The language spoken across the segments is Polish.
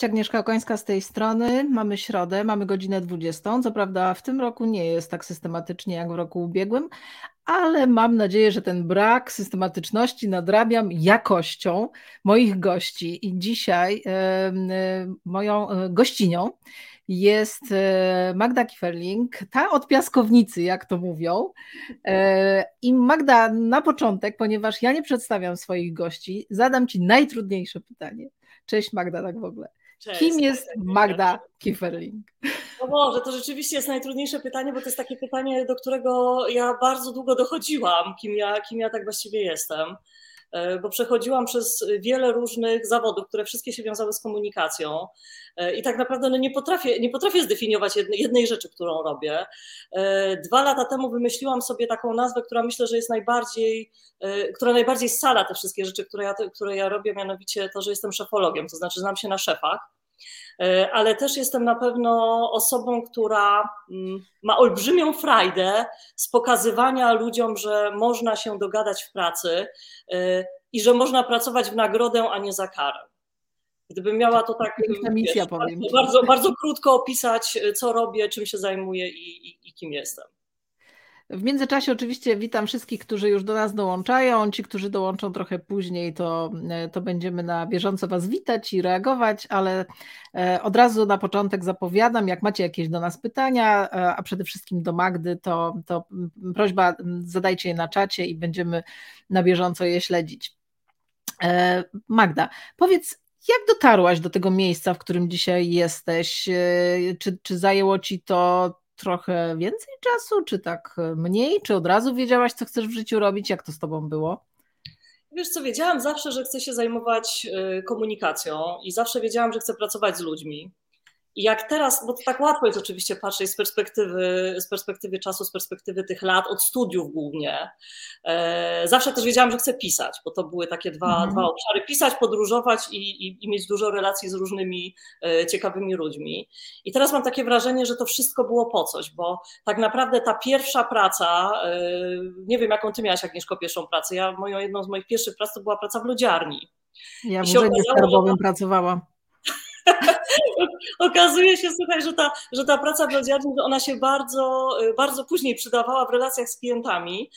Cześć, Agnieszka Okońska z tej strony. Mamy środę, mamy godzinę 20. Co prawda w tym roku nie jest tak systematycznie jak w roku ubiegłym, ale mam nadzieję, że ten brak systematyczności nadrabiam jakością moich gości. I dzisiaj e, moją e, gościnią jest e, Magda Kieferling, ta od piaskownicy, jak to mówią. I Magda, na początek, ponieważ ja nie przedstawiam swoich gości, zadam Ci najtrudniejsze pytanie. Cześć Magda, tak w ogóle. Cześć, Kim jest Magda Kieferling? O Boże, to rzeczywiście jest najtrudniejsze pytanie, bo to jest takie pytanie, do którego ja bardzo długo dochodziłam, kim ja, kim ja tak właściwie jestem. E, bo przechodziłam przez wiele różnych zawodów, które wszystkie się wiązały z komunikacją e, i tak naprawdę no nie, potrafię, nie potrafię zdefiniować jednej, jednej rzeczy, którą robię. E, dwa lata temu wymyśliłam sobie taką nazwę, która myślę, że jest najbardziej, która najbardziej scala te wszystkie rzeczy, które ja, które ja robię, mianowicie to, że jestem szefologiem, to znaczy znam się na szefach ale też jestem na pewno osobą, która mm, ma olbrzymią frajdę z pokazywania ludziom, że można się dogadać w pracy e, i że można pracować w nagrodę, a nie za karę. Gdybym miała to tak misja, wiesz, powiem. Bardzo, bardzo krótko opisać, co robię, czym się zajmuję i, i, i kim jestem. W międzyczasie oczywiście witam wszystkich, którzy już do nas dołączają. Ci, którzy dołączą trochę później, to, to będziemy na bieżąco Was witać i reagować, ale e, od razu na początek zapowiadam, jak macie jakieś do nas pytania, e, a przede wszystkim do Magdy, to, to prośba zadajcie je na czacie i będziemy na bieżąco je śledzić. E, Magda, powiedz, jak dotarłaś do tego miejsca, w którym dzisiaj jesteś? Czy, czy zajęło ci to trochę więcej czasu, czy tak mniej? Czy od razu wiedziałaś, co chcesz w życiu robić? Jak to z tobą było? Wiesz co, wiedziałam zawsze, że chcę się zajmować y, komunikacją i zawsze wiedziałam, że chcę pracować z ludźmi. I jak teraz, bo to tak łatwo jest oczywiście patrzeć z perspektywy, z perspektywy czasu, z perspektywy tych lat, od studiów głównie. E, zawsze też wiedziałam, że chcę pisać, bo to były takie dwa, mhm. dwa obszary: pisać, podróżować i, i, i, mieć dużo relacji z różnymi e, ciekawymi ludźmi. I teraz mam takie wrażenie, że to wszystko było po coś, bo tak naprawdę ta pierwsza praca, e, nie wiem jaką ty miałaś, Agnieszko, pierwszą pracę. Ja, moją jedną z moich pierwszych prac to była praca w lodziarni. Ja w urzędzie skarbowym pracowałam. Okazuje się, słuchaj, że ta, że ta praca w lodziarni, ona się bardzo, bardzo później przydawała w relacjach z klientami,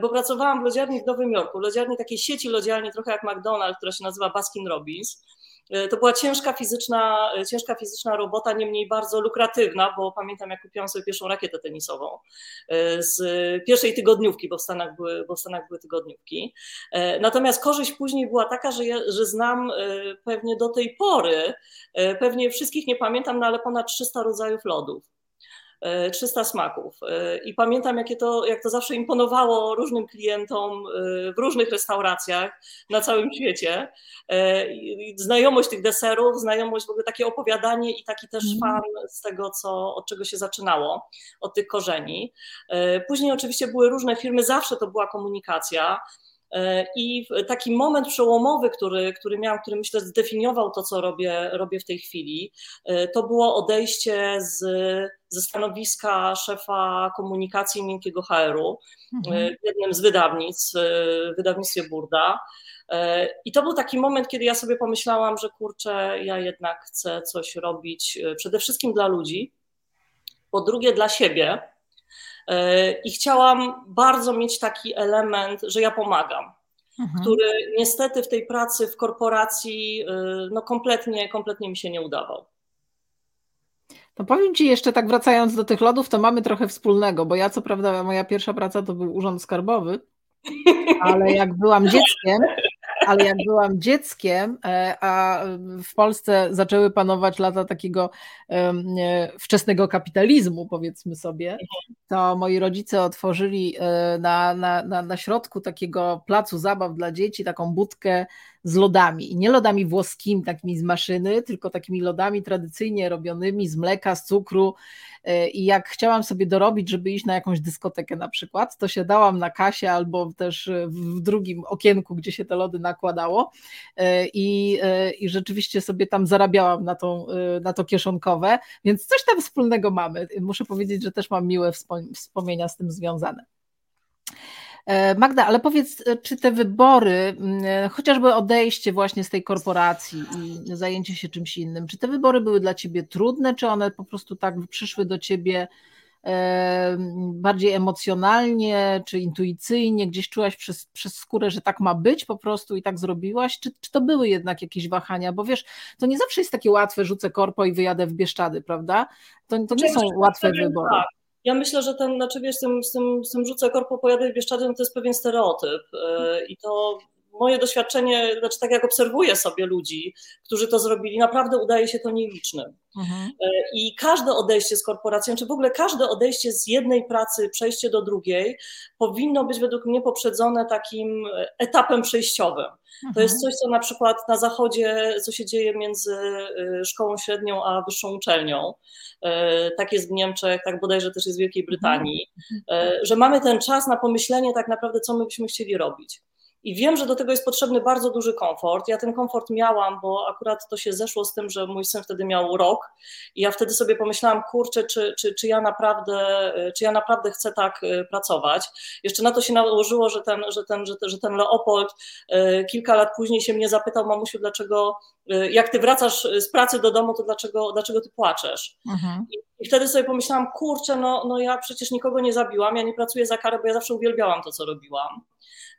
bo pracowałam w lodziarni w Nowym Jorku, lodziarni takiej sieci lodziarni, trochę jak McDonald's, która się nazywa Baskin Robbins. E, to była ciężka fizyczna, e, ciężka fizyczna robota, niemniej bardzo lukratywna, bo pamiętam, jak kupiłam sobie pierwszą rakietę tenisową e, z pierwszej tygodniówki, bo w Stanach były, bo w Stanach były tygodniówki. Natomiast korzyść później była taka, że, ja, że znam pewnie do tej pory, pewnie wszystkich nie pamiętam, no ale ponad 300 rodzajów lodów. 300 smaków. I pamiętam, jakie to, jak to zawsze imponowało różnym klientom y, w różnych restauracjach na całym świecie. Znajomość tych deserów, znajomość w ogóle takie opowiadanie i taki też mm. fan z tego, co, od czego się zaczynało, od tych korzeni. Później oczywiście były różne firmy, zawsze to była komunikacja. E, I taki moment przełomowy, który, który miałam, który myślę zdefiniował to, co robię, robię w tej chwili, e, to było odejście z, ze stanowiska szefa komunikacji miękkiego HR-u mhm. E, w jednym z wydawnictw, w wydawnictwie Burda. I to był taki moment, kiedy ja sobie pomyślałam, że kurczę, ja jednak chcę coś robić przede wszystkim dla ludzi, po drugie dla siebie, I chciałam bardzo mieć taki element, że ja pomagam, mhm. który niestety w tej pracy w korporacji e, no kompletnie, kompletnie mi się nie udawał. To powiem Ci jeszcze tak wracając do tych lodów, to mamy trochę wspólnego, bo ja co prawda moja pierwsza praca to był urząd skarbowy, ale jak byłam dzieckiem, ale jak byłam dzieckiem, e, a w Polsce zaczęły panować lata takiego wczesnego kapitalizmu, powiedzmy sobie, to moi rodzice otworzyli e, na, na, na, na środku takiego placu zabaw dla dzieci taką budkę z lodami. I nie lodami włoskimi, takimi z maszyny, tylko takimi lodami tradycyjnie robionymi z mleka, z cukru. E, I jak chciałam sobie dorobić, żeby iść na jakąś dyskotekę na przykład, to się dałam na kasie albo też w drugim okienku, gdzie się te lody nakładało. E, I, e, i rzeczywiście sobie tam zarabiałam na, tą, na to kieszonkowe, więc coś tam wspólnego mamy. Muszę powiedzieć, że też mam miłe wspomnienia z tym związane. E, Magda, ale powiedz, e, czy te wybory, mm, chociażby odejście właśnie z tej korporacji i zajęcie się czymś innym, czy te wybory były dla ciebie trudne, czy one po prostu tak przyszły do ciebie bardziej emocjonalnie czy intuicyjnie, gdzieś czułaś przez, przez skórę, że tak ma być po prostu i tak zrobiłaś, czy, czy to były jednak jakieś wahania, bo wiesz, to nie zawsze jest takie łatwe, rzucę korpo i wyjadę w Bieszczady, prawda? To, to nie są łatwe wybory. Ja myślę, że ten, znaczy wiesz, z tym, z tym, z tym rzucę korpo, pojadę w Bieszczady, no to jest pewien stereotyp e, i to moje doświadczenie, znaczy tak jak obserwuję sobie ludzi, którzy to zrobili, naprawdę udaje się to nielicznym. Mhm. E, I każde odejście z korporacją, czy w ogóle każde odejście z jednej pracy, przejście do drugiej, powinno być według mnie poprzedzone takim etapem przejściowym. Mhm. To jest mhm. coś, co na przykład na zachodzie, co się dzieje między e, szkołą średnią a wyższą uczelnią. E, tak jest w Niemczech, tak bodajże też jest w Wielkiej Brytanii, mhm. że mamy ten czas na pomyślenie tak naprawdę, co my byśmy chcieli robić. I wiem, że do tego jest potrzebny bardzo duży komfort. Ja ten komfort miałam, bo akurat to się zeszło z tym, że mój syn wtedy miał rok i ja wtedy sobie pomyślałam, kurczę, czy, czy, czy, ja, naprawdę, czy ja naprawdę chcę tak e, pracować. Jeszcze na to się nałożyło, że ten, że ten, że ten, że ten Leopold e, kilka lat później się mnie zapytał, mamusiu, dlaczego, jak ty wracasz z pracy do domu, to dlaczego, dlaczego ty płaczesz? Mhm. I, wtedy sobie pomyślałam, kurczę, no, no ja przecież nikogo nie zabiłam, ja nie pracuję za karę, bo ja zawsze uwielbiałam to, co robiłam.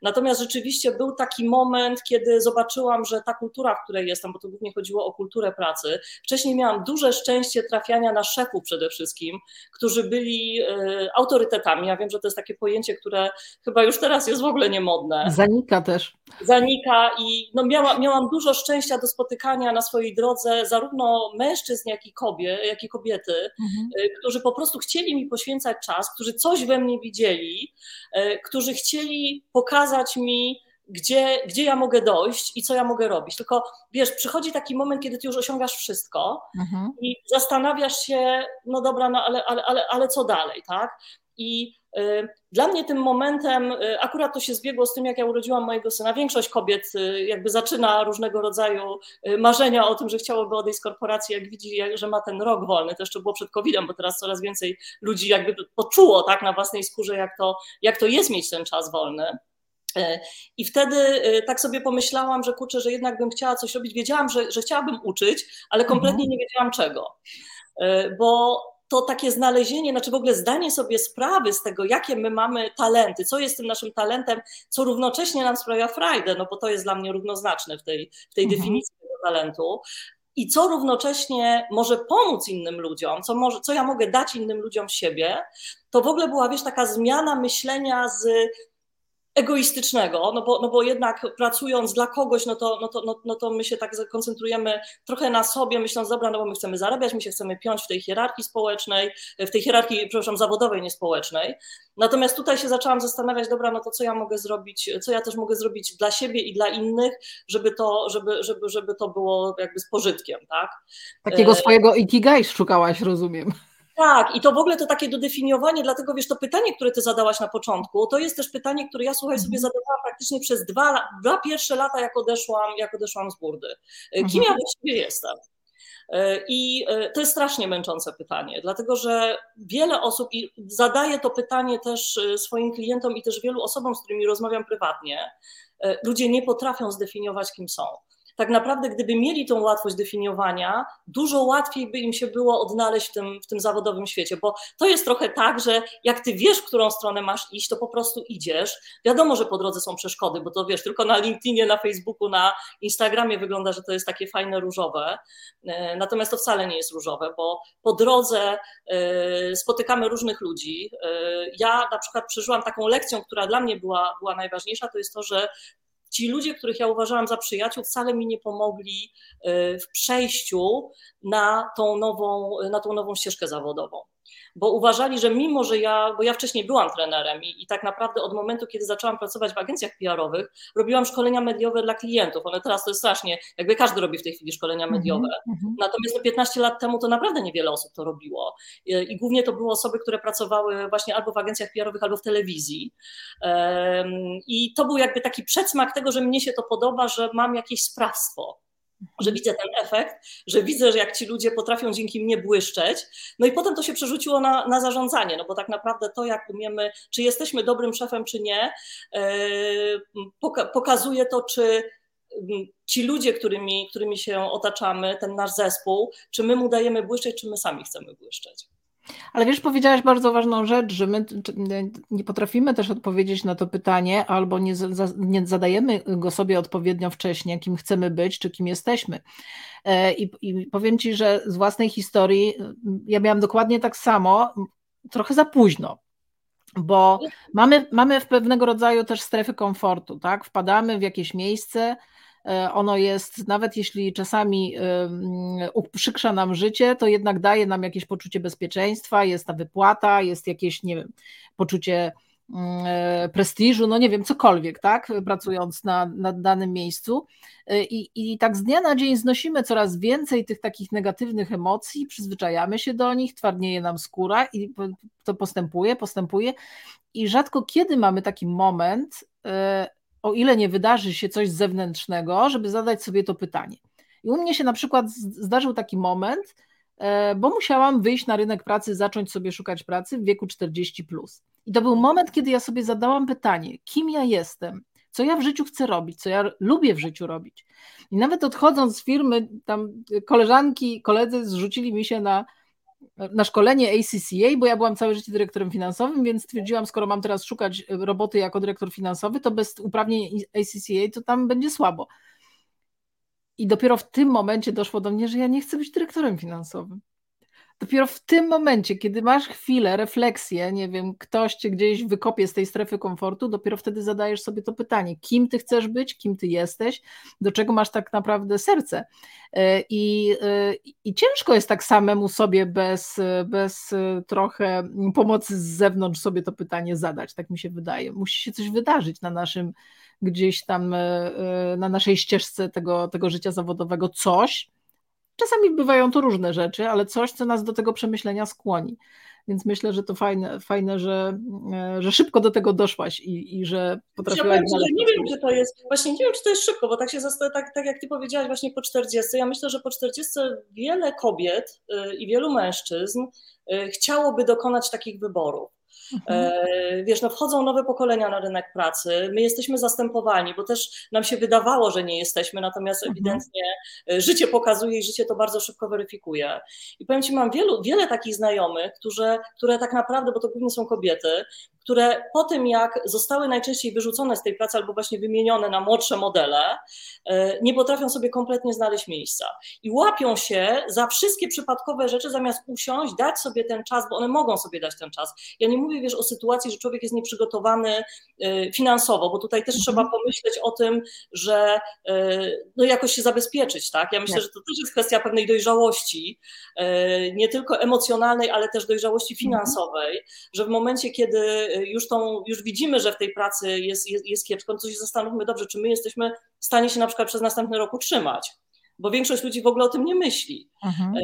Natomiast rzeczywiście był taki moment, kiedy zobaczyłam, że ta kultura, w której jestem, bo to głównie chodziło o kulturę pracy, wcześniej miałam duże szczęście trafiania na szefów przede wszystkim, którzy byli e, autorytetami. Ja wiem, że to jest takie pojęcie, które chyba już teraz jest w ogóle niemodne. Zanika też. Zanika i no miała, miałam dużo szczęścia do spotykania na swojej drodze zarówno mężczyzn, jak i, kobiet, jak i kobiety, mhm. E, którzy po prostu chcieli mi poświęcać czas, którzy coś we mnie widzieli, e, którzy chcieli pokazać, pokazać mi, gdzie, gdzie ja mogę dojść i co ja mogę robić. Tylko wiesz, przychodzi taki moment, kiedy ty już osiągasz wszystko mhm. i zastanawiasz się, no dobra, no ale, ale, ale, ale co dalej, tak? I y, dla mnie tym momentem, y, akurat to się zbiegło z tym, jak ja urodziłam mojego syna. Większość kobiet y, jakby zaczyna różnego rodzaju marzenia o tym, że chciałoby odejść z korporacji, jak widzi, że ma ten rok wolny. To jeszcze było przed COVID-em, bo teraz coraz więcej ludzi jakby poczuło tak na własnej skórze, jak to, jak to jest mieć ten czas wolny. I wtedy tak sobie pomyślałam, że kurczę, że jednak bym chciała coś robić. Wiedziałam, że, że chciałabym uczyć, ale kompletnie mhm. nie wiedziałam czego. Bo to takie znalezienie, znaczy w ogóle zdanie sobie sprawy z tego, jakie my mamy talenty, co jest tym naszym talentem, co równocześnie nam sprawia frajdę, no bo to jest dla mnie równoznaczne w tej, w tej mhm. definicji tego talentu, i co równocześnie może pomóc innym ludziom, co, może, co ja mogę dać innym ludziom siebie, to w ogóle była, wiesz, taka zmiana myślenia z egoistycznego, no bo, no bo jednak pracując dla kogoś, no to, no, to, no, no to my się tak koncentrujemy trochę na sobie, myśląc, dobra, no bo my chcemy zarabiać, my się chcemy piąć w tej hierarchii społecznej, w tej hierarchii, przepraszam, zawodowej, nie społecznej. Natomiast tutaj się zaczęłam zastanawiać, dobra, no to co ja mogę zrobić, co ja też mogę zrobić dla siebie i dla innych, żeby to, żeby, żeby, żeby to było jakby z pożytkiem, tak? Takiego e, swojego ikigai szukałaś, rozumiem. Tak, i to w ogóle to takie dodefiniowanie, dlatego wiesz, to pytanie, które ty zadałaś na początku, to jest też pytanie, które ja słuchaj sobie mhm. zadawałam praktycznie przez dwa, dwa pierwsze lata, jak odeszłam, jak odeszłam z burdy. E, kim ja mhm. właściwie jestem? E, I e, to jest strasznie męczące pytanie, dlatego że wiele osób, i zadaję to pytanie też swoim klientom i też wielu osobom, z którymi rozmawiam prywatnie, ludzie nie potrafią zdefiniować, kim są tak naprawdę gdyby mieli tą łatwość definiowania, dużo łatwiej by im się było odnaleźć w tym, w tym zawodowym świecie, bo to jest trochę tak, że jak ty wiesz, w którą stronę masz iść, to po prostu idziesz. Wiadomo, że po drodze są przeszkody, bo to wiesz, tylko na LinkedInie, na Facebooku, na Instagramie wygląda, że to jest takie fajne różowe, e, natomiast to wcale nie jest różowe, bo po drodze e, spotykamy różnych ludzi. E, ja na przykład przeżyłam taką lekcją, która dla mnie była, była najważniejsza, to jest to, że ci ludzie, których ja uważałam za przyjaciół, wcale mi nie pomogli y, w przejściu na tą nową, na tą nową ścieżkę zawodową bo uważali, że mimo, że ja, bo ja wcześniej byłam trenerem i, i tak naprawdę od momentu, kiedy zaczęłam pracować w agencjach PR-owych, robiłam szkolenia mediowe dla klientów. One teraz to jest strasznie, jakby każdy robi w tej chwili szkolenia mhm, mediowe. Mm-hmm. Natomiast no 15 lat temu to naprawdę niewiele osób to robiło. I, I, głównie to były osoby, które pracowały właśnie albo w agencjach PR-owych, albo w telewizji. Um, I to był jakby taki przedsmak tego, że mnie się to podoba, że mam jakieś sprawstwo że widzę ten efekt, że widzę, że jak ci ludzie potrafią dzięki mnie błyszczeć. No i potem to się przerzuciło na, na zarządzanie, no bo tak naprawdę to, jak umiemy, czy jesteśmy dobrym szefem, czy nie, pokazuje to, czy ci ludzie, którymi, którymi się otaczamy, ten nasz zespół, czy my mu dajemy błyszczeć, czy my sami chcemy błyszczeć. Ale wiesz, powiedziałaś bardzo ważną rzecz, że my nie potrafimy też odpowiedzieć na to pytanie, albo nie, nie zadajemy go sobie odpowiednio wcześnie, kim chcemy być, czy kim jesteśmy. E, I, I powiem Ci, że z własnej historii ja miałam dokładnie tak samo, trochę za późno bo mamy, mamy w pewnego rodzaju też strefy komfortu, tak? Wpadamy w jakieś miejsce, ono jest, nawet jeśli czasami uprzykrza nam życie, to jednak daje nam jakieś poczucie bezpieczeństwa, jest ta wypłata, jest jakieś, nie wiem, poczucie mm, e, prestiżu, no nie wiem, cokolwiek, tak, pracując na, na danym miejscu. E, I, I tak z dnia na dzień znosimy coraz więcej tych takich negatywnych emocji, przyzwyczajamy się do nich, twardnieje nam skóra i to postępuje, postępuje. I rzadko kiedy mamy taki moment, o ile nie wydarzy się coś zewnętrznego, żeby zadać sobie to pytanie. I u mnie się na przykład zdarzył taki moment, e, bo musiałam wyjść na rynek pracy, zacząć sobie szukać pracy w wieku 40. Plus. I to był moment, kiedy ja sobie zadałam pytanie, kim ja jestem, co ja w życiu chcę robić, co ja lubię w życiu robić. I nawet odchodząc z firmy, tam koleżanki, koledzy zrzucili mi się na na szkolenie ACCA, bo ja byłam całe życie dyrektorem finansowym, więc stwierdziłam, skoro mam teraz szukać roboty jako dyrektor finansowy, to bez uprawnień ACCA to tam będzie słabo. I dopiero w tym momencie doszło do mnie, że ja nie chcę być dyrektorem finansowym. Dopiero w tym momencie, kiedy masz chwilę, refleksję, nie wiem, ktoś cię gdzieś wykopie z tej strefy komfortu, dopiero wtedy zadajesz sobie to pytanie, kim ty chcesz być, kim ty jesteś, do czego masz tak naprawdę serce. E, I, e, i ciężko jest tak samemu sobie bez, bez trochę pomocy z zewnątrz sobie to pytanie zadać, tak mi się wydaje. Musi się coś wydarzyć na naszym gdzieś tam, e, na naszej ścieżce tego, tego życia zawodowego, coś, Czasami bywają to różne rzeczy, ale coś, co nas do tego przemyślenia skłoni. Więc myślę, że to fajne, fajne że, e, że szybko do tego doszłaś i, i że potrafiłaś. Ja nie wiem, czy to jest, właśnie nie wiem, czy to jest szybko, bo tak się tak, tak jak ty powiedziałaś właśnie po 40. Ja myślę, że po 40 wiele kobiet y, i wielu mężczyzn y, chciałoby dokonać takich wyborów. E, wiesz, no wchodzą nowe pokolenia na rynek pracy, my jesteśmy zastępowani, bo też nam się wydawało, że nie jesteśmy, natomiast mhm. ewidentnie e, życie pokazuje i życie to bardzo szybko weryfikuje. I powiem Ci, mam wielu, wiele takich znajomych, którzy, które tak naprawdę, bo to głównie są kobiety, które po tym, jak zostały najczęściej wyrzucone z tej pracy albo właśnie wymienione na młodsze modele, e, nie potrafią sobie kompletnie znaleźć miejsca. I łapią się za wszystkie przypadkowe rzeczy, zamiast usiąść, dać sobie ten czas, bo one mogą sobie dać ten czas. Ja nie mówię, wiesz, o sytuacji, że człowiek jest nieprzygotowany e, finansowo, bo tutaj też mhm. trzeba pomyśleć o tym, że e, no jakoś się zabezpieczyć, tak? Ja myślę, tak. że to też jest kwestia pewnej dojrzałości, nie tylko emocjonalnej, ale też dojrzałości mhm. finansowej, że w momencie, kiedy już, tą, już widzimy, że w tej pracy jest, jest, jest kiepsko, no to się zastanówmy dobrze, czy my jesteśmy w stanie się na przykład przez następny rok utrzymać bo większość ludzi w ogóle o tym nie myśli. Mhm. E,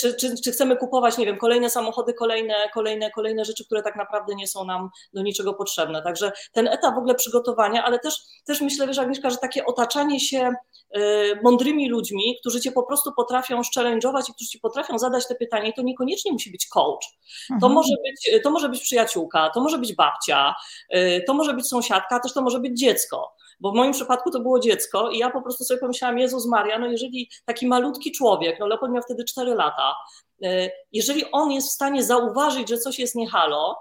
czy, czy, czy, chcemy kupować, nie wiem, kolejne samochody, kolejne, kolejne, kolejne rzeczy, które tak naprawdę nie są nam do niczego potrzebne. Także ten etap w ogóle przygotowania, ale też, też myślę, wiesz, Agnieszka, że takie otaczanie się e, mądrymi ludźmi, którzy cię po prostu potrafią challenge'ować i którzy ci potrafią zadać te pytania i to niekoniecznie musi być coach. Mhm. To, może być, to może być przyjaciółka, to może być babcia, e, to może być sąsiadka, też to może być dziecko bo w moim przypadku to było dziecko i ja po prostu sobie pomyślałam, Jezus Maria, no jeżeli taki malutki człowiek, no Leopold miał wtedy 4 lata, e, jeżeli on jest w stanie zauważyć, że coś jest niehalo,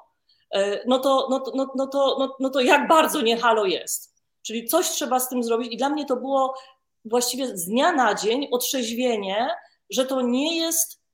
e, no to, no, no, no, to, no, no to jak bardzo niehalo jest. Czyli coś trzeba z tym zrobić i dla mnie to było właściwie z dnia na dzień otrzeźwienie, że to nie jest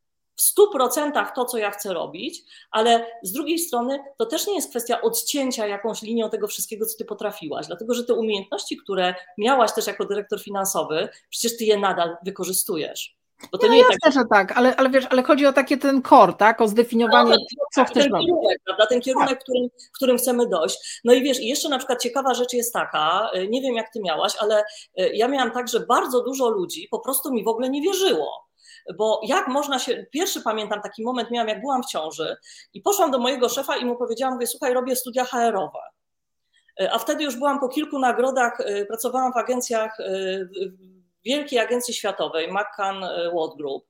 w stu procentach to, co ja chcę robić, ale z drugiej strony to też nie jest kwestia odcięcia jakąś linią tego wszystkiego, co ty potrafiłaś, dlatego że te umiejętności, które miałaś też jako dyrektor finansowy, przecież ty je nadal wykorzystujesz. Bo to nie, no nie jasne, tak... że tak, ale, ale wiesz, ale chodzi o takie ten core, tak? O zdefiniowanie, no, co chcesz ten kierunek, prawda? Ten kierunek, tak. którym, którym chcemy dojść. No i wiesz, i jeszcze na przykład ciekawa rzecz jest taka, y, nie wiem jak ty miałaś, ale y, ja miałam tak, że bardzo dużo ludzi po prostu mi w ogóle nie wierzyło bo jak można się, pierwszy pamiętam taki moment miałam, jak byłam w ciąży i poszłam do mojego szefa i mu powiedziałam, mówię, słuchaj, robię studia HR-owe. A wtedy już byłam po kilku nagrodach, y, pracowałam w agencjach y, wielkiej agencji światowej, McCann World Group,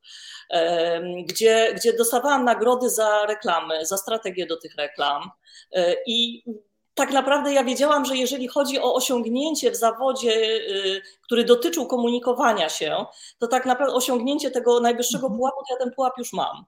gdzie, gdzie dostawałam nagrody za reklamy, za strategię do tych reklam i tak naprawdę ja wiedziałam, że jeżeli chodzi o osiągnięcie w zawodzie, y, który dotyczył komunikowania się, to tak naprawdę osiągnięcie tego najwyższego mhm. pułapu, to ja ten pułap już mam.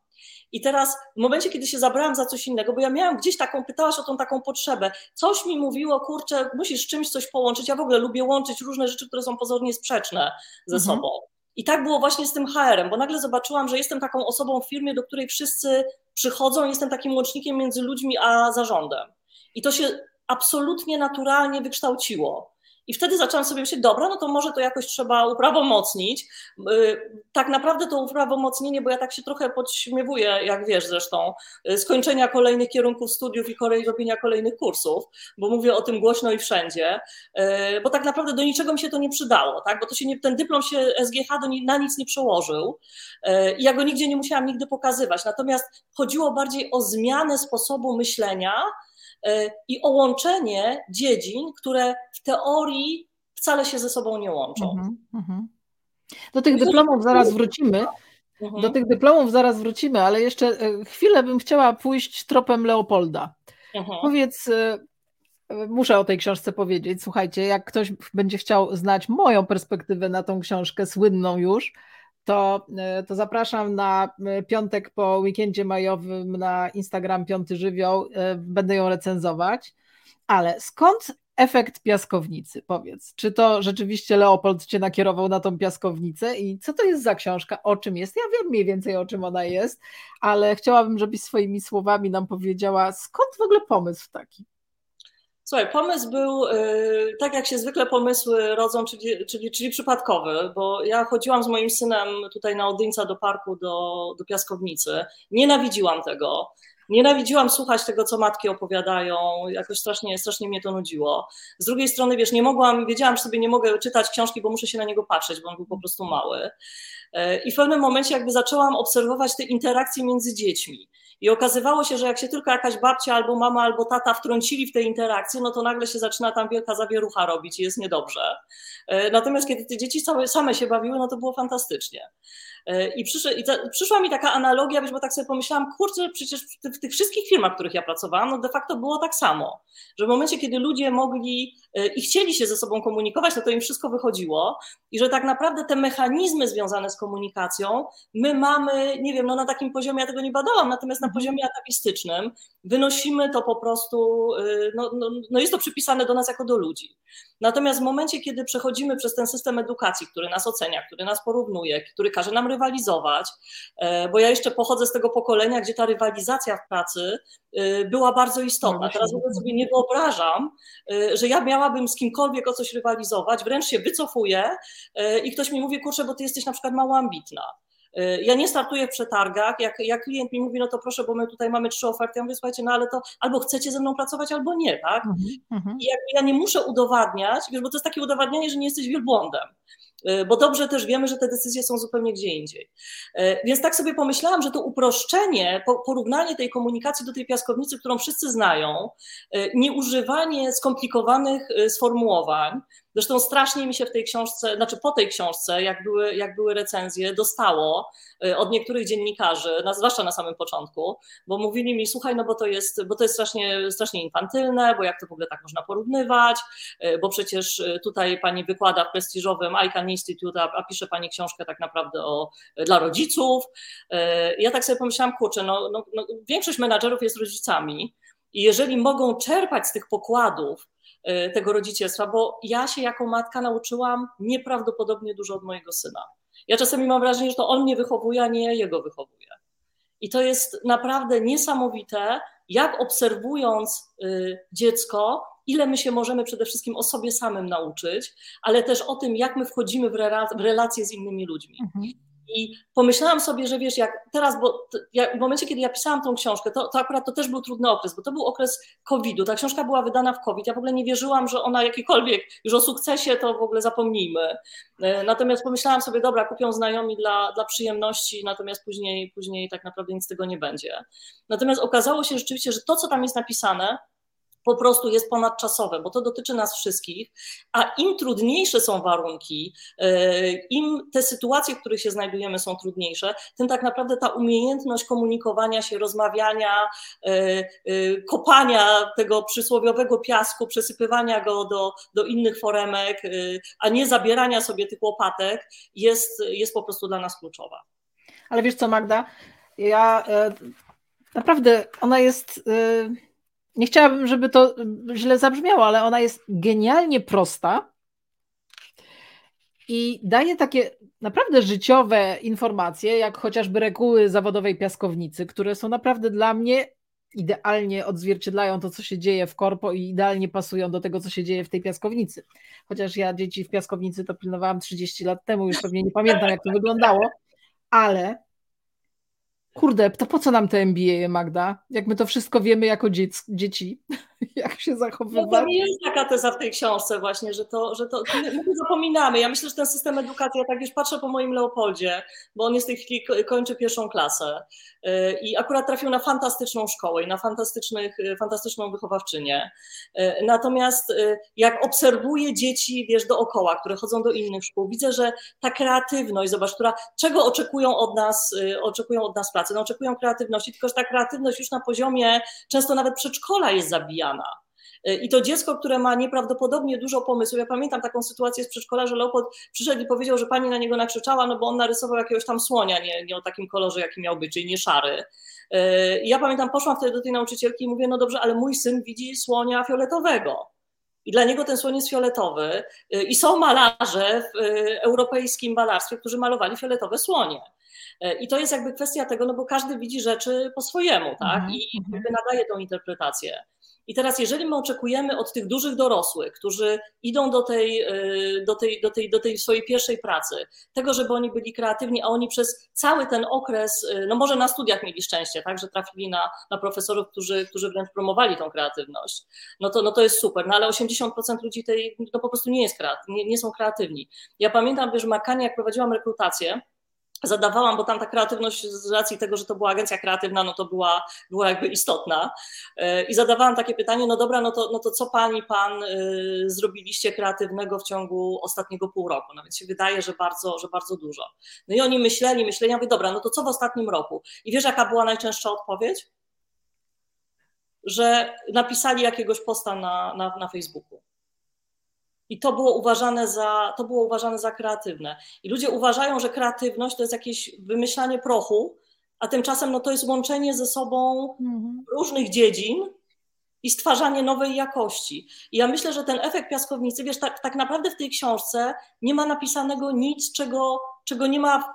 I teraz w momencie, kiedy się zabrałam za coś innego, bo ja miałam gdzieś taką, pytałaś o tą taką potrzebę, coś mi mówiło, kurczę, musisz czymś coś połączyć. Ja w ogóle lubię łączyć różne rzeczy, które są pozornie sprzeczne ze mhm. sobą. I tak było właśnie z tym HR-em, bo nagle zobaczyłam, że jestem taką osobą w firmie, do której wszyscy przychodzą, jestem takim łącznikiem między ludźmi a zarządem. I to się absolutnie naturalnie wykształciło. I wtedy zaczęłam sobie myśleć, dobra, no to może to jakoś trzeba uprawomocnić. Y, tak naprawdę to uprawomocnienie, bo ja tak się trochę podśmiewuję, jak wiesz zresztą, y, skończenia kolejnych kierunków studiów i robienia kolejnych kursów, bo mówię o tym głośno i wszędzie, y, bo tak naprawdę do niczego mi się to nie przydało, tak? bo to się nie, ten dyplom się SGH do, na nic nie przełożył i ja go nigdzie nie musiałam nigdy pokazywać. Natomiast chodziło bardziej o zmianę sposobu myślenia, i o łączenie dziedzin, które w teorii wcale się ze sobą nie łączą. Mhm, mhm. Do tych dyplomów zaraz wrócimy. Mhm. Do tych dyplomów zaraz wrócimy, ale jeszcze e, chwilę bym chciała pójść tropem Leopolda. Powiedz, e, muszę o tej książce powiedzieć. Słuchajcie, jak ktoś będzie chciał znać moją perspektywę na tą książkę, słynną już, to, e, to zapraszam na e, piątek po weekendzie majowym na Instagram Piąty Żywioł. E, będę ją recenzować. Ale skąd efekt piaskownicy? Powiedz, czy to rzeczywiście Leopold cię nakierował na tą piaskownicę i co to jest za książka? O czym jest? Ja wiem mniej więcej o czym ona jest, ale chciałabym, żebyś swoimi słowami nam powiedziała, skąd w ogóle pomysł taki? Słuchaj, pomysł był y, tak, jak się zwykle pomysły rodzą, czyli, czyli, czyli przypadkowy, bo ja chodziłam z moim synem tutaj na Odyńca do parku, do, do piaskownicy. Nienawidziłam tego. Nienawidziłam słuchać tego, co matki opowiadają, jakoś strasznie, strasznie mnie to nudziło. Z drugiej strony, wiesz, nie mogłam, wiedziałam, że sobie nie mogę czytać książki, bo muszę się na niego patrzeć, bo on był po prostu mały. Y, I w pewnym momencie jakby zaczęłam obserwować te interakcje między dziećmi. I okazywało się, że jak się tylko jakaś babcia albo mama albo tata wtrącili w te interakcje, no to nagle się zaczyna tam wielka zawierucha robić i jest niedobrze. E, natomiast kiedy te dzieci same, same się bawiły, no to było fantastycznie. E, I, przyszły, i ta, przyszła mi taka analogia, bo tak sobie pomyślałam, kurczę, przecież w, tych wszystkich firmach, w których ja pracowałam, no de facto było tak samo, że w momencie, kiedy ludzie mogli e, i chcieli się ze sobą komunikować, no to im wszystko wychodziło i że tak naprawdę te mechanizmy związane z komunikacją my mamy, nie wiem, no na takim poziomie, ja tego nie badałam, natomiast na poziomie atawistycznym wynosimy to po prostu, e, no, no, no jest to przypisane do nas jako do ludzi. Natomiast w momencie, kiedy przechodzimy przez ten system edukacji, który nas ocenia, który nas porównuje, który każe nam rywalizować, e, bo ja jeszcze pochodzę z tego pokolenia, gdzie ta rywalizacja w pracy e, była bardzo istotna. No Teraz w ogóle sobie nie wyobrażam, e, że ja miałabym z kimkolwiek o coś rywalizować, wręcz się wycofuję i ktoś mi mówi, kurczę, bo ty jesteś na przykład mało ambitna. Ja nie startuję w przetargach. Jak, jak klient mi mówi, no to proszę, bo my tutaj mamy trzy oferty, ja mówię, słuchajcie, no ale to albo chcecie ze mną pracować, albo nie, tak? Mhm, I jakby ja nie muszę udowadniać, wiesz, bo to jest takie udowadnianie, że nie jesteś wielbłądem. Y, bo dobrze też wiemy, że te decyzje są zupełnie gdzie indziej. Y, więc tak sobie pomyślałam, że to uproszczenie, porównanie tej komunikacji do tej piaskownicy, którą wszyscy znają, y, nieużywanie skomplikowanych sformułowań, Zresztą strasznie mi się w tej książce, znaczy po tej książce, jak były, jak były recenzje, dostało y, od niektórych dziennikarzy, zwłaszcza na samym początku, bo mówili mi, słuchaj, no bo to jest, bo to jest strasznie, strasznie infantylne, bo jak to w ogóle tak można porównywać, y, bo przecież y, tutaj pani wykłada w prestiżowym ICANN Institute, a, a pisze pani książkę tak naprawdę o, dla rodziców. Ja tak sobie pomyślałam, kurczę, no, no, no większość menadżerów jest rodzicami, i jeżeli mogą czerpać z tych pokładów tego rodzicielstwa, bo ja się jako matka nauczyłam nieprawdopodobnie dużo od mojego syna. Ja czasami mam wrażenie, że to on mnie wychowuje, a nie ja jego wychowuję. I to jest naprawdę niesamowite, jak obserwując y, dziecko, ile my się możemy przede wszystkim o sobie samym nauczyć, ale też o tym, jak my wchodzimy w, relacje z innymi ludźmi. Mhm. I pomyślałam sobie, że wiesz, jak teraz, bo w momencie, kiedy ja pisałam tą książkę, to, to akurat to też był trudny okres, bo to był okres COVID-u. Ta książka była wydana w COVID. Ja w ogóle nie wierzyłam, że ona jakikolwiek, już o sukcesie to w ogóle zapomnijmy. E, natomiast pomyślałam sobie, dobra, kupią znajomi dla, dla przyjemności, natomiast później, później tak naprawdę nic z tego nie będzie. Natomiast okazało się rzeczywiście, że to, co tam jest napisane, po prostu jest ponadczasowe, bo to dotyczy nas wszystkich, a im trudniejsze są warunki, e, im te sytuacje, w których się znajdujemy są trudniejsze, tym tak naprawdę ta umiejętność komunikowania się, rozmawiania, e, e, kopania tego przysłowiowego piasku, przesypywania go do, do innych foremek, a nie zabierania sobie tych łopatek jest, jest po prostu dla nas kluczowa. Ale wiesz co, Magda, ja naprawdę ona jest nie chciałabym, żeby to źle zabrzmiało, ale ona jest genialnie prosta i daje takie naprawdę życiowe informacje, jak chociażby reguły zawodowej piaskownicy, które są naprawdę dla mnie idealnie odzwierciedlają to, co się dzieje w korpo i idealnie pasują do tego, co się dzieje w tej piaskownicy. Chociaż ja dzieci w piaskownicy to pilnowałam 30 lat temu, już pewnie nie pamiętam, jak to wyglądało, ale Kurde, to po co nam te MBA, Magda? Jak my to wszystko wiemy jako dziec, dzieci, jak się zachowywać? No to nie jest taka teza w tej książce właśnie, że to, że to my to zapominamy. Ja myślę, że ten system edukacji, ja tak już patrzę po moim Leopoldzie, bo on jest w tej chwili kończy pierwszą klasę y, i akurat trafił na fantastyczną szkołę i na fantastycznych, y, fantastyczną wychowawczynię. Y, natomiast jak obserwuję dzieci, wiesz, dookoła, które chodzą do innych szkół, widzę, że ta kreatywność, zobacz, która, czego oczekują od nas, oczekują od nas pracy? No oczekują kreatywności, tylko że ta kreatywność już na poziomie często nawet przedszkola jest zabijana. I to dziecko, które ma nieprawdopodobnie dużo pomysłów. Ja pamiętam taką sytuację z przedszkola, że Leopold przyszedł i powiedział, że pani na niego nakrzyczała, no bo on narysował jakiegoś tam słonia, nie, nie o takim kolorze, jaki miał być, czyli nie szary. I ja pamiętam, poszłam wtedy do tej nauczycielki i mówię, no dobrze, ale mój syn widzi słonia fioletowego. I dla niego ten słoń jest fioletowy. I są malarze w europejskim malarstwie, którzy malowali fioletowe słonie. I to jest jakby kwestia tego, no bo każdy widzi rzeczy po swojemu, tak? Mhm, I mhm. jakby nadaje tą interpretację. I teraz, jeżeli my oczekujemy od tych dużych dorosłych, którzy idą do tej, y, do tej, do tej, do tej swojej pierwszej pracy, tego, żeby oni byli kreatywni, a oni przez cały ten okres, y, no może na studiach mieli szczęście, tak, że trafili na, na profesorów, którzy, którzy wręcz promowali tą kreatywność, no to, no to jest super, no ale 80% ludzi tej, no po prostu nie jest kreatywni, nie, nie są kreatywni. Ja pamiętam, że Makanie, jak prowadziłam rekrutację, zadawałam, bo tam ta kreatywność z racji tego, że to była agencja kreatywna, no to była, była jakby istotna. E, I zadawałam takie pytanie, no dobra, no to, no to co pani, pan y, zrobiliście kreatywnego w ciągu ostatniego pół roku? No więc się wydaje, że bardzo, że bardzo dużo. No i oni myśleli, myśleli, ja mówię, dobra, no to co w ostatnim roku? I wiesz, jaka była najczęstsza odpowiedź? Że napisali jakiegoś posta na, na, na Facebooku. I to było uważane za, to było uważane za kreatywne. I ludzie uważają, że kreatywność to jest jakieś wymyślanie prochu, a tymczasem no, to jest łączenie ze sobą mhm. różnych dziedzin i stwarzanie nowej jakości. I ja myślę, że ten efekt piaskownicy, wiesz, tak, tak naprawdę w tej książce nie ma napisanego nic, czego, czego nie ma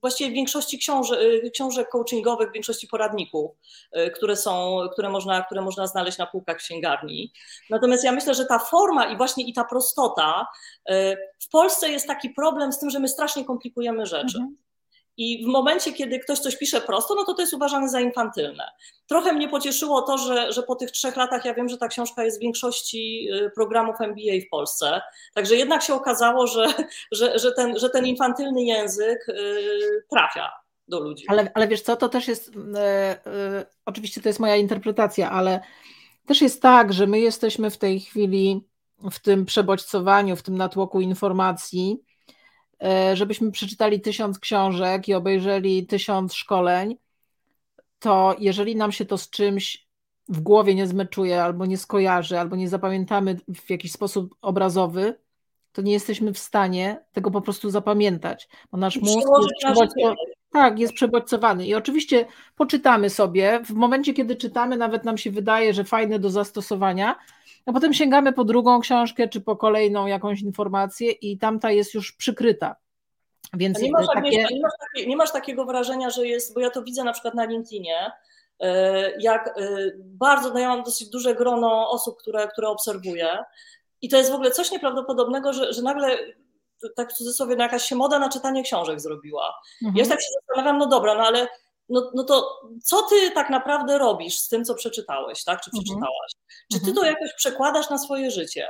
właściwie w większości książek, y, książek coachingowych, w większości poradników, y, które są, które można, które można znaleźć na półkach księgarni. Natomiast ja myślę, że ta forma i właśnie i ta prostota, y, w Polsce jest taki problem z tym, że my strasznie komplikujemy rzeczy. Mhm. I w momencie, kiedy ktoś coś pisze prosto, no to to jest uważane za infantylne. Trochę mnie pocieszyło to, że, że po tych trzech latach ja wiem, że ta książka jest w większości y, programów MBA w Polsce. Także jednak się okazało, że, że, że, ten, że ten infantylny język y, trafia do ludzi. Ale, ale wiesz co, to też jest, yy, oczywiście to jest moja interpretacja, ale też jest tak, że my jesteśmy w tej chwili w tym przebodźcowaniu, w tym natłoku informacji, żebyśmy przeczytali tysiąc książek i obejrzeli tysiąc szkoleń, to jeżeli nam się to z czymś w głowie nie zmeczuje, albo nie skojarzy, albo nie zapamiętamy w jakiś sposób obrazowy, to nie jesteśmy w stanie tego po prostu zapamiętać, bo nasz mózg jest, tak, jest przebodźcowany. I oczywiście poczytamy sobie, w momencie, kiedy czytamy, nawet nam się wydaje, że fajne do zastosowania, a potem sięgamy po drugą książkę, czy po kolejną jakąś informację i tamta jest już przykryta. Więc nie masz, takie... nie, masz takie, nie masz takiego wrażenia, że jest, bo ja to widzę na przykład na LinkedInie, e, jak e, bardzo, no ja mam dosyć duże grono osób, które, które obserwuję i to jest w ogóle coś nieprawdopodobnego, że, że nagle tak w cudzysłowie no jakaś się moda na czytanie książek zrobiła. Mhm. Ja tak się zastanawiam, no dobra, no ale no, no to co ty tak naprawdę robisz z tym, co przeczytałeś, tak? Czy mhm. przeczytałaś? Czy ty mhm. to jakoś przekładasz na swoje życie?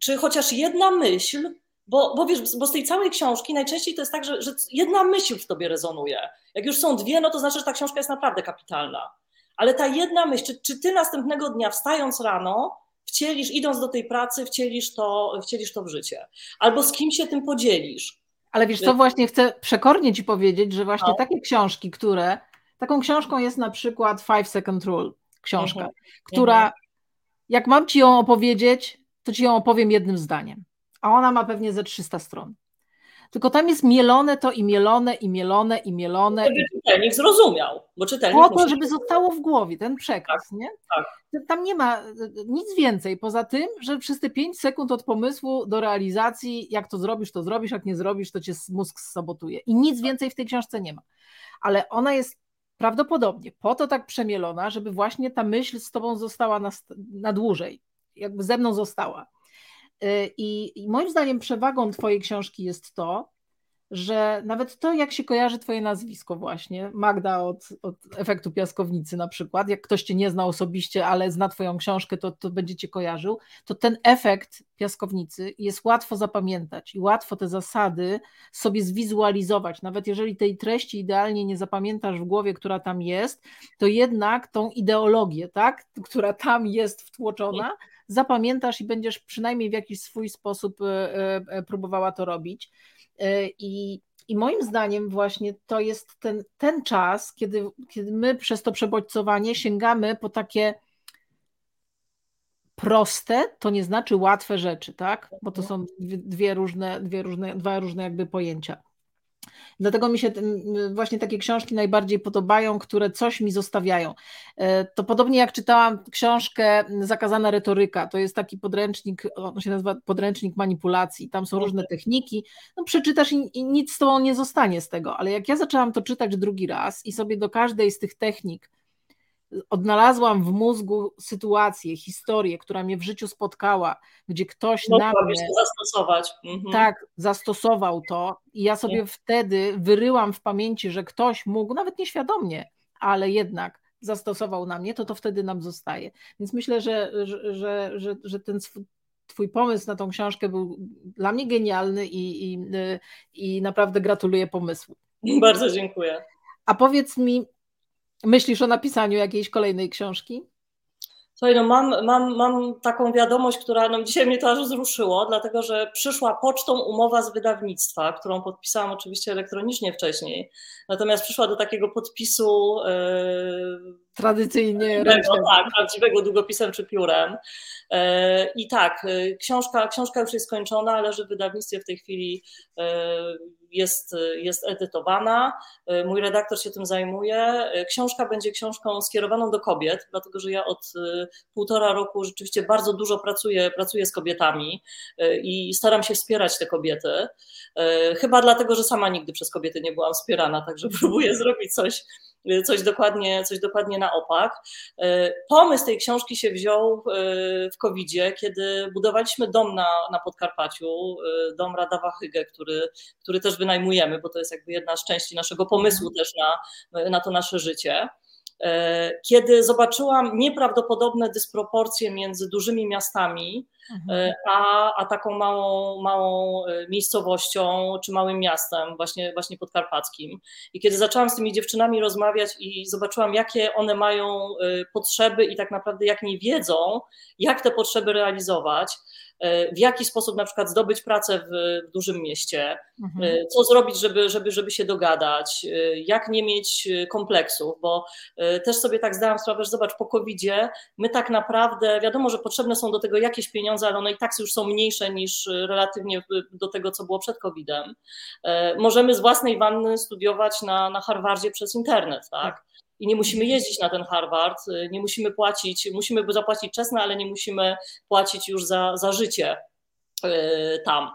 Czy chociaż jedna myśl, bo, bo wiesz, bo z tej całej książki najczęściej to jest tak, że, że jedna myśl w tobie rezonuje. Jak już są dwie, no to znaczy, że ta książka jest naprawdę kapitalna. Ale ta jedna myśl, czy, czy ty następnego dnia wstając rano, wcielisz, idąc do tej pracy, wcielisz to, wcielisz to w życie. Albo z kim się tym podzielisz. Ale wiesz co, właśnie chcę przekornie ci powiedzieć, że właśnie no. takie książki, które, taką książką jest na przykład Five Second Rule, książka, mhm. która mhm. jak mam ci ją opowiedzieć, to ci ją opowiem jednym zdaniem, a ona ma pewnie ze 300 stron. Tylko tam jest mielone to i mielone, i mielone, i mielone. Żeby czytelnik zrozumiał, bo czytelnik Po to, żeby zostało w głowie ten przekaz, tak, nie? Tak. Tam nie ma nic więcej, poza tym, że przez te 5 sekund od pomysłu do realizacji, jak to zrobisz, to zrobisz, jak nie zrobisz, to cię mózg sabotuje. I nic więcej w tej książce nie ma. Ale ona jest prawdopodobnie po to tak przemielona, żeby właśnie ta myśl z tobą została na, na dłużej, jakby ze mną została. Y, I, I, moim zdaniem przewagą Twojej książki jest to, że nawet to, jak się kojarzy Twoje nazwisko, właśnie, Magda od, od efektu piaskownicy na przykład, jak ktoś Cię nie zna osobiście, ale zna Twoją książkę, to, to będzie Cię kojarzył, to ten efekt piaskownicy jest łatwo zapamiętać i łatwo te zasady sobie zwizualizować. Nawet jeżeli tej treści idealnie nie zapamiętasz w głowie, która tam jest, to jednak tą ideologię, tak, która tam jest wtłoczona, zapamiętasz i będziesz przynajmniej w jakiś swój sposób e, e, próbowała to robić. E, I, i moim zdaniem właśnie to jest ten, ten czas, kiedy, kiedy my przez to przebodźcowanie sięgamy po takie proste, to nie znaczy łatwe rzeczy, tak? Bo to są dwie różne, dwie różne, dwa różne jakby pojęcia. Dlatego mi się właśnie takie książki najbardziej podobają, które coś mi zostawiają. E, to podobnie jak czytałam książkę Zakazana retoryka, to jest taki podręcznik, on się nazywa podręcznik manipulacji, tam są różne techniki, no przeczytasz i, i nic z tobą nie zostanie z tego, ale jak ja zaczęłam to czytać drugi raz i sobie do każdej z tych technik odnalazłam w mózgu sytuację, historię, która mnie w życiu spotkała, gdzie ktoś no, na mnie zastosować. Mhm. tak zastosował to i ja sobie wtedy wyryłam w pamięci, że ktoś mógł, nawet nieświadomie, ale jednak zastosował na mnie, to to wtedy nam zostaje. Więc myślę, że, że, że, że ten Twój pomysł na tą książkę był dla mnie genialny i, i, i naprawdę gratuluję pomysłu. Bardzo dziękuję. A powiedz mi, Myślisz o napisaniu jakiejś kolejnej książki? Słuchaj, no mam, mam, mam taką wiadomość, która no dzisiaj mnie to aż wzruszyło, dlatego że przyszła pocztą umowa z wydawnictwa, którą podpisałam oczywiście elektronicznie wcześniej, natomiast przyszła do takiego podpisu yy, tradycyjnie tak, prawdziwego długopisem czy piórem. Yy, I tak, yy, książka, książka już jest skończona, leży w wydawnictwie w tej chwili jest, jest edytowana. Mój redaktor się tym zajmuje. Książka będzie książką skierowaną do kobiet, dlatego że ja od półtora roku rzeczywiście bardzo dużo pracuję, pracuję z kobietami i staram się wspierać te kobiety. Chyba dlatego, że sama nigdy przez kobiety nie byłam wspierana, także próbuję zrobić coś coś dokładnie, coś dokładnie na opak. E, pomysł tej książki się wziął e, w covid kiedy budowaliśmy dom na, na Podkarpaciu, e, dom Radawa Hygge, który, który też wynajmujemy, bo to jest jakby jedna z części naszego pomysłu też na, na to nasze życie. Kiedy zobaczyłam nieprawdopodobne dysproporcje między dużymi miastami, Mhm. E, a, a taką małą, małą e, miejscowością czy małym miastem, właśnie, właśnie podkarpackim. I kiedy zaczęłam z tymi dziewczynami rozmawiać i zobaczyłam, jakie one mają e, potrzeby i tak naprawdę jak nie wiedzą, jak te potrzeby realizować, E, w jaki sposób na przykład zdobyć pracę w, w dużym mieście, mhm. E, co zrobić, żeby, żeby, żeby się dogadać, e, jak nie mieć kompleksów, bo też sobie tak zdałam sprawę, że zobacz, po covid my tak naprawdę, wiadomo, że potrzebne są do tego jakieś pieniądze, ale one i tak już są mniejsze niż relatywnie do tego, co było przed COVID-em. Możemy z własnej wanny studiować na, na Harvardzie przez internet, tak? I nie musimy jeździć na ten Harvard, y, nie musimy płacić, musimy zapłacić czesne, ale nie musimy płacić już za, za życie y, tam,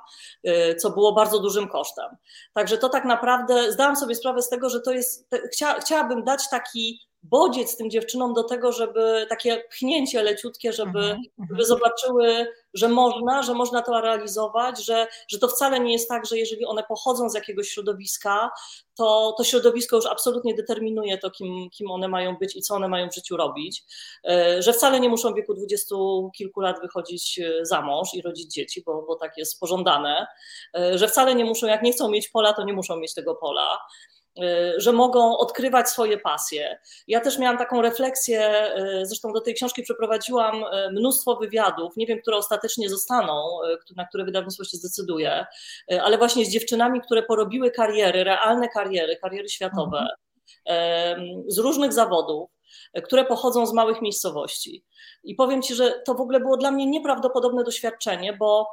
y, co było bardzo dużym kosztem. Także to tak naprawdę zdałam sobie sprawę z tego, że to jest, chcia, chciałabym dać taki bodziec tym dziewczynom do tego, żeby takie pchnięcie leciutkie, żeby, mhm, mhm. żeby zobaczyły, że można, że można to realizować, że, że to wcale nie jest tak, że jeżeli one pochodzą z jakiegoś środowiska, to to środowisko już absolutnie determinuje to, kim, kim one mają być i co one mają w życiu robić, e, że wcale nie muszą w wieku dwudziestu kilku lat wychodzić e, za mąż i rodzić dzieci, bo, bo tak jest pożądane, e, że wcale nie muszą, jak nie chcą mieć pola, to nie muszą mieć tego pola, że mogą odkrywać swoje pasje. Ja też miałam taką refleksję, zresztą do tej książki przeprowadziłam mnóstwo wywiadów, nie wiem, które ostatecznie zostaną, na które wydawnictwo się zdecyduje, ale właśnie z dziewczynami, które porobiły kariery, realne kariery, kariery światowe, mhm. z różnych zawodów, które pochodzą z małych miejscowości. I powiem Ci, że to w ogóle było dla mnie nieprawdopodobne doświadczenie, bo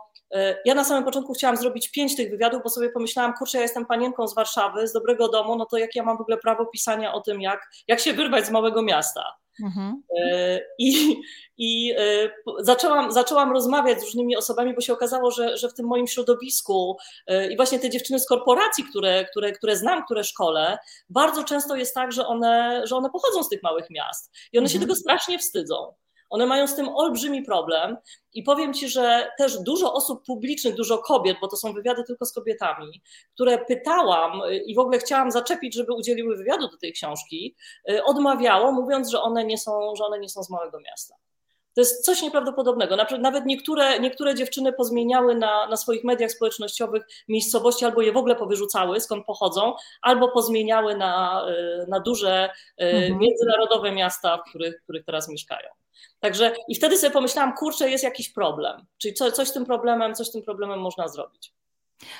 ja na samym początku chciałam zrobić pięć tych wywiadów, bo sobie pomyślałam, kurczę, ja jestem panienką z Warszawy, z dobrego domu, no to jak ja mam w ogóle prawo pisania o tym, jak, jak się wyrwać z małego miasta. Mhm. E, I, i e, zaczęłam, zaczęłam rozmawiać z różnymi osobami, bo się okazało, że, że w tym moim środowisku i właśnie te dziewczyny z korporacji, które, które, które znam, które szkole, bardzo często jest tak, że one, że one pochodzą z tych małych miast i one mhm. się tego strasznie wstydzą. One mają z tym olbrzymi problem i powiem Ci, że też dużo osób publicznych, dużo kobiet, bo to są wywiady tylko z kobietami, które pytałam i w ogóle chciałam zaczepić, żeby udzieliły wywiadu do tej książki, y, odmawiało, mówiąc, że one nie są, że one nie są z małego miasta. To jest coś nieprawdopodobnego. Nawet niektóre, niektóre dziewczyny pozmieniały na, na swoich mediach społecznościowych miejscowości, albo je w ogóle powyrzucały, skąd pochodzą, albo pozmieniały na, y, na duże y, mhm. międzynarodowe miasta, w których, w których teraz mieszkają. Także i wtedy sobie pomyślałam, kurczę, jest jakiś problem. Czyli co, coś z tym problemem, coś z tym problemem można zrobić.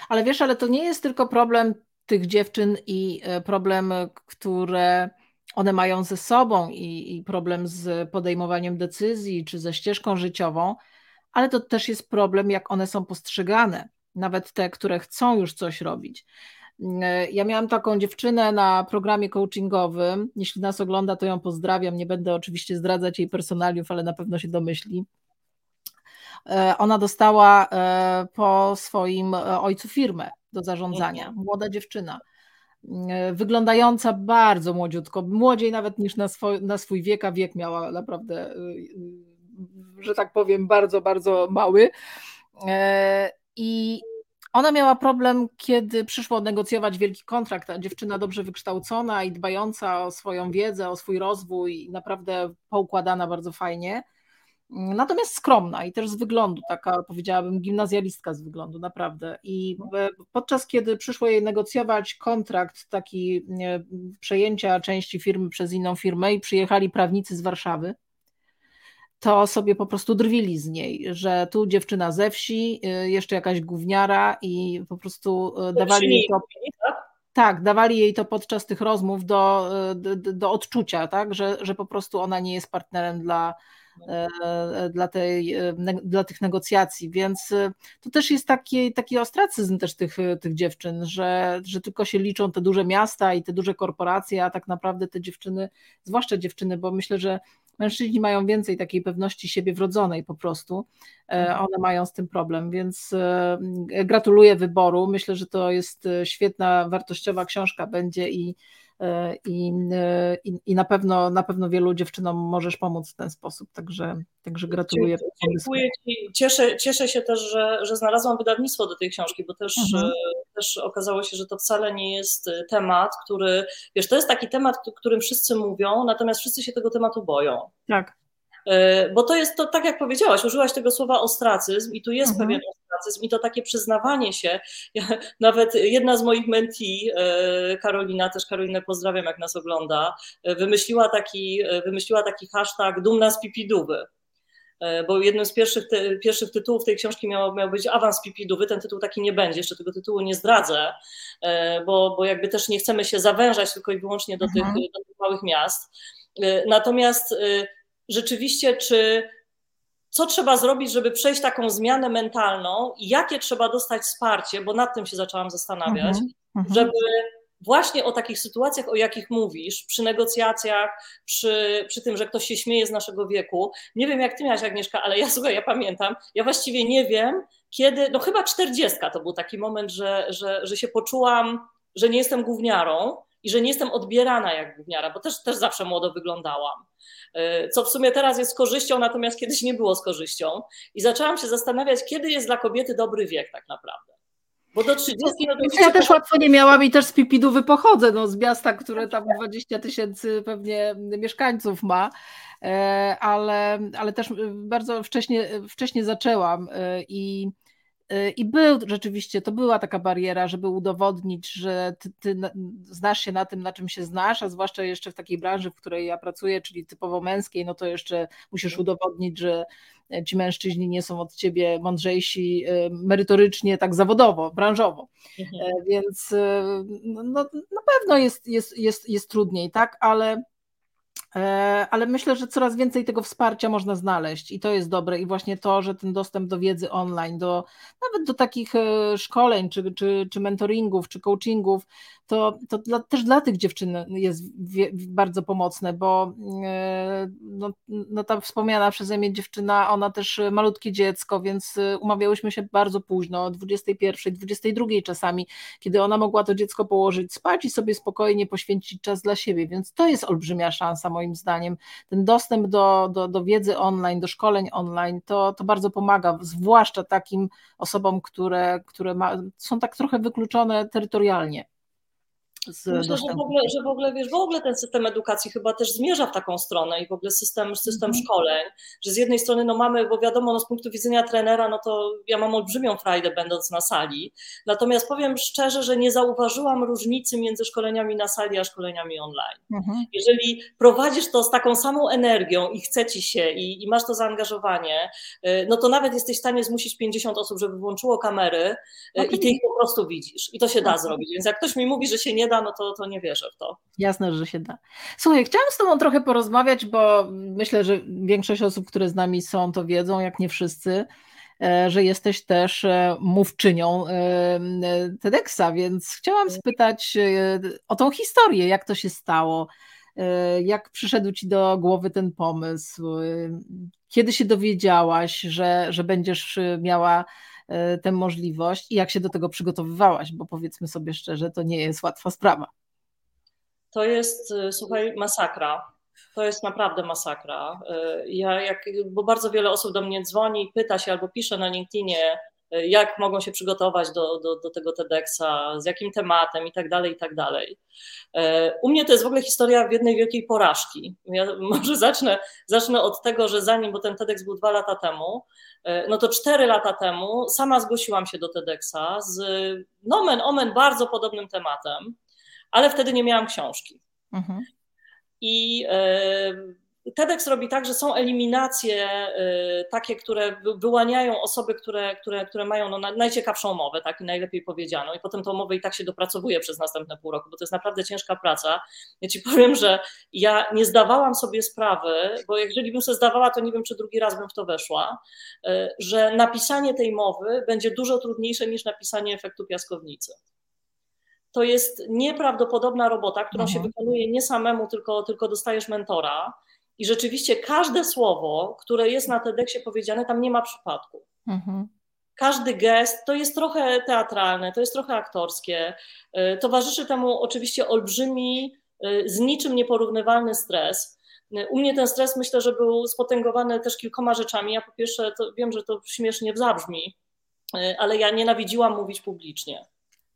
Ale wiesz, ale to nie jest tylko problem tych dziewczyn i e, problem, które one mają ze sobą i, i problem z podejmowaniem decyzji czy ze ścieżką życiową, ale to też jest problem, jak one są postrzegane, nawet te, które chcą już coś robić. E, ja miałam taką dziewczynę na programie coachingowym. Jeśli nas ogląda, to ją pozdrawiam. Nie będę oczywiście zdradzać jej personaliów, ale na pewno się domyśli. E, ona dostała e, po swoim ojcu firmę do zarządzania. Młoda dziewczyna. Wyglądająca bardzo młodziutko, młodziej nawet niż na swój, na swój wiek, a wiek miała naprawdę, że tak powiem, bardzo, bardzo mały. I ona miała problem, kiedy przyszło negocjować wielki kontrakt. Ta dziewczyna dobrze wykształcona i dbająca o swoją wiedzę, o swój rozwój, naprawdę poukładana bardzo fajnie. Natomiast skromna i też z wyglądu, taka powiedziałabym gimnazjalistka z wyglądu, naprawdę. I podczas kiedy przyszło jej negocjować kontrakt taki przejęcia części firmy przez inną firmę i przyjechali prawnicy z Warszawy, to sobie po prostu drwili z niej, że tu dziewczyna ze wsi, y, jeszcze jakaś gówniara i po prostu y, dawali jej to. Tak? tak, dawali jej to podczas tych rozmów do, y, do, do odczucia, tak, że, że po prostu ona nie jest partnerem dla, dla, tej, dla tych negocjacji, więc to też jest taki, taki ostracyzm też tych, tych dziewczyn, że, że tylko się liczą te duże miasta i te duże korporacje, a tak naprawdę te dziewczyny, zwłaszcza dziewczyny, bo myślę, że Mężczyźni mają więcej takiej pewności siebie wrodzonej po prostu. E, mhm. One mają z tym problem, więc e, gratuluję wyboru. Myślę, że to jest e, świetna, wartościowa książka będzie i i, i, i, na, pewno, na pewno wielu dziewczynom możesz pomóc w ten sposób, także, także gratuluję. Dziękuję Ci. Cieszę, cieszę się też, że, że znalazłam wydawnictwo do tej książki, bo też, mhm. też okazało się, że to wcale nie jest temat, który, wiesz, to jest taki temat, o którym wszyscy mówią, natomiast wszyscy się tego tematu boją. Tak. E, bo to jest to, tak jak powiedziałaś, użyłaś tego słowa ostracyzm i tu jest mhm. pewien ostracyzm i to takie przyznawanie się. Ja, nawet jedna z moich menti, e, Karolina, też Karolinę pozdrawiam, jak nas ogląda, e, wymyśliła taki, wymyśliła taki hashtag dumna z pipidówy bo jednym z pierwszych, te, pierwszych tytułów tej książki miał, miał być awans Pipidówy, ten tytuł taki nie będzie, jeszcze tego tytułu nie zdradzę, bo, bo jakby też nie chcemy się zawężać tylko i wyłącznie do, mhm. tych, do tych małych miast. Natomiast rzeczywiście, czy co trzeba zrobić, żeby przejść taką zmianę mentalną i jakie trzeba dostać wsparcie, bo nad tym się zaczęłam zastanawiać, uh -huh. żeby właśnie o takich sytuacjach, o jakich mówisz, przy negocjacjach, przy, przy tym, że ktoś się śmieje z naszego wieku. Nie wiem, jak ty miałaś, Agnieszka, ale ja słuchaj, ja pamiętam, ja właściwie nie wiem, kiedy, no chyba czterdziestka to był taki moment, że, że, że się poczułam, że nie jestem gówniarą i że nie jestem odbierana jak gówniara, bo też, też zawsze młodo wyglądałam. E, co w sumie teraz jest z korzyścią, natomiast kiedyś nie było z korzyścią. I zaczęłam się zastanawiać, kiedy jest dla kobiety dobry wiek tak naprawdę. Bo do 30 no Ja też łatwo nie miałam i też z Pipidówy pochodzę, no, z miasta, które tam 20 tysięcy pewnie mieszkańców ma, e, ale, ale też bardzo wcześnie, wcześnie zaczęłam e, i Y, I był rzeczywiście, to była taka bariera, żeby udowodnić, że ty, ty, znasz się na tym, na czym się znasz, a zwłaszcza jeszcze w takiej branży, w której ja pracuję, czyli typowo męskiej, no to jeszcze musisz mhm. udowodnić, że ci mężczyźni nie są od ciebie mądrzejsi y, merytorycznie, tak zawodowo, branżowo. Mhm. E, więc y, no, no, na pewno jest, jest, jest, jest trudniej, tak, ale E, ale myślę, że coraz więcej tego wsparcia można znaleźć i to jest dobre. I właśnie to, że ten dostęp do wiedzy online, do, nawet do takich e, szkoleń, czy, czy, czy mentoringów, czy coachingów, to, to dla, też dla tych dziewczyn jest bardzo pomocne, bo e, no, no ta wspomniana przeze mnie dziewczyna, ona też malutkie dziecko, więc umawiałyśmy się bardzo późno, o 21, 22 czasami, kiedy ona mogła to dziecko położyć spać i sobie spokojnie poświęcić czas dla siebie, więc to jest olbrzymia szansa moim zdaniem. Ten dostęp do, do, do wiedzy online, do szkoleń online, to, to bardzo pomaga, zwłaszcza takim osobom, które, które ma, są tak trochę wykluczone terytorialnie. Myślę, że w, ogóle, że w ogóle, wiesz, w ogóle ten system edukacji chyba też zmierza w taką stronę i w ogóle system, system mm. szkoleń, że z jednej strony no mamy, bo wiadomo, no z punktu widzenia trenera, no to ja mam olbrzymią frajdę będąc na sali, natomiast powiem szczerze, że nie zauważyłam różnicy między szkoleniami na sali a szkoleniami online. Mm. Jeżeli prowadzisz to z taką samą energią i chce ci się i, i masz to zaangażowanie, y, no to nawet jesteś w stanie zmusić 50 osób, żeby włączyło kamery. Y, i ty ich po prostu widzisz i to się da okay. zrobić, więc jak ktoś mi mówi, że się nie da, no to, to nie wierzę w to. Jasne, że się da. Słuchaj, chciałam z Tobą trochę porozmawiać, bo myślę, że większość osób, które z nami są, to wiedzą, jak nie wszyscy, e, że jesteś też e, mówczynią e, TEDxa, więc chciałam spytać o tą historię, jak to się stało, jak przyszedł Ci do głowy ten pomysł, kiedy się dowiedziałaś, że, że będziesz miała tę możliwość i jak się do tego przygotowywałaś, bo powiedzmy sobie szczerze, to nie jest łatwa sprawa. To jest, e, słuchaj, masakra. To jest naprawdę masakra. E, ja jak, bo bardzo wiele osób do mnie dzwoni, pyta się albo pisze na LinkedInie, jak mogą się przygotować do, do, do tego TEDxa, z jakim tematem i tak dalej, i tak dalej. U mnie to jest w ogóle historia w jednej wielkiej porażki. Ja może zacznę, zacznę od tego, że zanim, bo ten TEDx był dwa lata temu, E, no to cztery lata temu sama zgłosiłam się do TEDxa z nomen omen bardzo podobnym tematem, ale wtedy nie miałam książki. Mhm. I e, TEDx robi tak, że są eliminacje y, takie, które wyłaniają osoby, które, które, które mają no, najciekawszą mowę, tak i najlepiej powiedzianą, i potem tą mowę i tak się dopracowuje przez następne pół roku, bo to jest naprawdę ciężka praca. Ja ci powiem, że ja nie zdawałam sobie sprawy, bo jeżeli bym sobie zdawała, to nie wiem, czy drugi raz bym w to weszła, y, że napisanie tej mowy będzie dużo trudniejsze niż napisanie efektu piaskownicy to jest nieprawdopodobna robota, którą mhm. się wykonuje nie samemu, tylko, tylko dostajesz mentora. I rzeczywiście każde słowo, które jest na TEDxie powiedziane, tam nie ma przypadku. Mhm. Każdy gest to jest trochę teatralne, to jest trochę aktorskie. Y, towarzyszy temu oczywiście olbrzymi, y, z niczym nieporównywalny stres. Y, u mnie ten stres myślę, że był spotęgowany też kilkoma rzeczami. Ja po pierwsze, to wiem, że to śmiesznie zabrzmi, ale ja nienawidziłam mówić publicznie.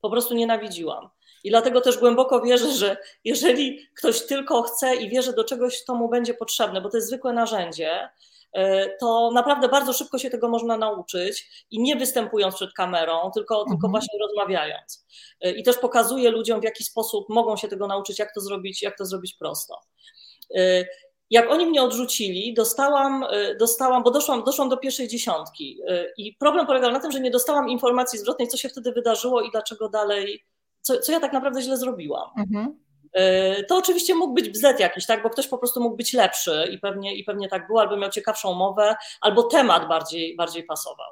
Po prostu nienawidziłam. I dlatego też głęboko wierzę, że jeżeli ktoś tylko chce i wierzy do czegoś, to mu będzie potrzebne, bo to jest zwykłe narzędzie, e, to naprawdę bardzo szybko się tego można nauczyć i nie występując przed kamerą, tylko, mhm. tylko właśnie rozmawiając. E, I też pokazuje ludziom, w jaki sposób mogą się tego nauczyć, jak to zrobić, jak to zrobić prosto. E, jak oni mnie odrzucili, dostałam, dostałam bo doszłam, doszłam do pierwszej dziesiątki. I problem polegał na tym, że nie dostałam informacji zwrotnej, co się wtedy wydarzyło i dlaczego dalej co, co ja tak naprawdę źle zrobiłam. Mhm. E, to oczywiście mógł być bzdet jakiś, tak? bo ktoś po prostu mógł być lepszy i pewnie, i pewnie tak było, albo miał ciekawszą mowę, albo temat bardziej, bardziej pasował.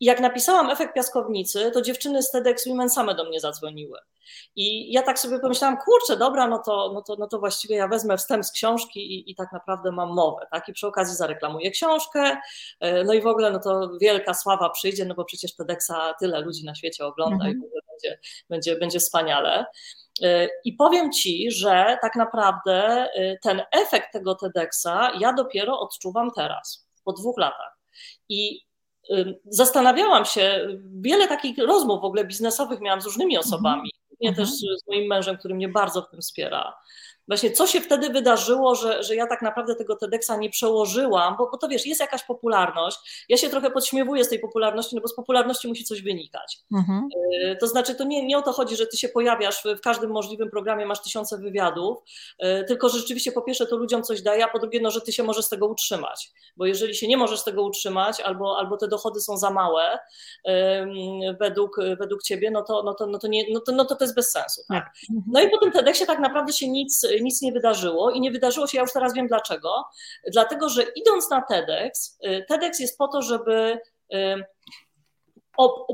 I jak napisałam efekt piaskownicy, to dziewczyny z TEDx Women same do mnie zadzwoniły. I ja tak sobie pomyślałam, kurczę, dobra, no to, no to, no to właściwie ja wezmę wstęp z książki i, i tak naprawdę mam mowę, tak? I przy okazji zareklamuję książkę, e, no i w ogóle no to wielka sława przyjdzie, no bo przecież TEDxa tyle ludzi na świecie ogląda mhm. i w ogóle będzie, będzie, będzie wspaniale. E, I powiem Ci, że tak naprawdę e, ten efekt tego TEDxa ja dopiero odczuwam teraz, po dwóch latach. I zastanawiałam się, wiele takich rozmów w ogóle biznesowych miałam z różnymi osobami, mhm. też z moim mężem, który mnie bardzo w tym wspiera. Właśnie co się wtedy wydarzyło, że, że ja tak naprawdę tego TEDxa nie przełożyłam, bo, bo to wiesz, jest jakaś popularność. Ja się trochę podśmiewuję z tej popularności, no bo z popularności musi coś wynikać. Mhm. Y, to znaczy, to nie, nie o to chodzi, że ty się pojawiasz w każdym możliwym programie, masz tysiące wywiadów, y, tylko że rzeczywiście po pierwsze to ludziom coś daje, a po drugie, no, że ty się możesz z tego utrzymać. Bo jeżeli się nie możesz z tego utrzymać, albo, albo te dochody są za małe według, według ciebie, no to, no to, no to, nie, no to, no to, to jest bez sensu. Tak? tak. No i po tym TEDxie tak naprawdę się nic nic nie wydarzyło i nie wydarzyło się, ja już teraz wiem dlaczego. Dlatego, że idąc na TEDx, y, TEDx jest po to, żeby y,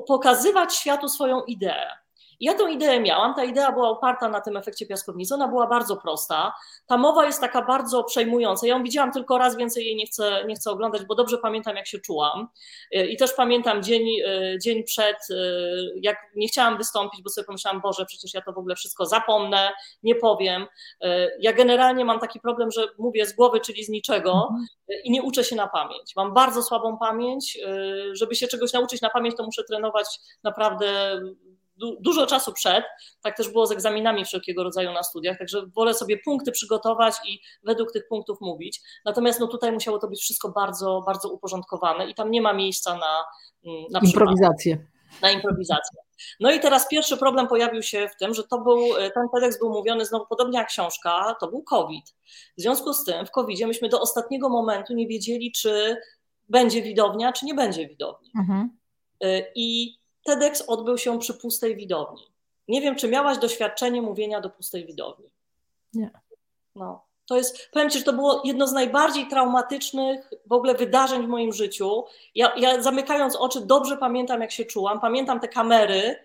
pokazywać światu swoją ideę. Ja tę ideę miałam, ta idea była oparta na tym efekcie piaskownicy, ona była bardzo prosta. Ta mowa jest taka bardzo przejmująca. Ja ją widziałam tylko raz, więcej jej nie chcę, nie chcę oglądać, bo dobrze pamiętam, jak się czułam. I też pamiętam dzień, dzień przed, jak nie chciałam wystąpić, bo sobie pomyślałam, Boże, przecież ja to w ogóle wszystko zapomnę, nie powiem. Ja generalnie mam taki problem, że mówię z głowy, czyli z niczego mhm. i nie uczę się na pamięć. Mam bardzo słabą pamięć. Żeby się czegoś nauczyć na pamięć, to muszę trenować naprawdę du dużo czasu przed, tak też było z egzaminami wszelkiego rodzaju na studiach, także wolę sobie punkty przygotować i według tych punktów mówić. Natomiast no tutaj musiało to być wszystko bardzo, bardzo uporządkowane i tam nie ma miejsca na, mm, na improwizację. Na improwizację. No i teraz pierwszy problem pojawił się w tym, że to był, ten TEDx był mówiony znowu podobnie jak książka, to był COVID. W związku z tym w COVID myśmy do ostatniego momentu nie wiedzieli, czy będzie widownia, czy nie będzie widowni. Mhm. Y, I TEDx odbył się przy pustej widowni. Nie wiem, czy miałaś doświadczenie mówienia do pustej widowni. Nie. No. To jest, powiem Ci, że to było jedno z najbardziej traumatycznych w ogóle wydarzeń w moim życiu. Ja, ja zamykając oczy dobrze pamiętam, jak się czułam. Pamiętam te kamery.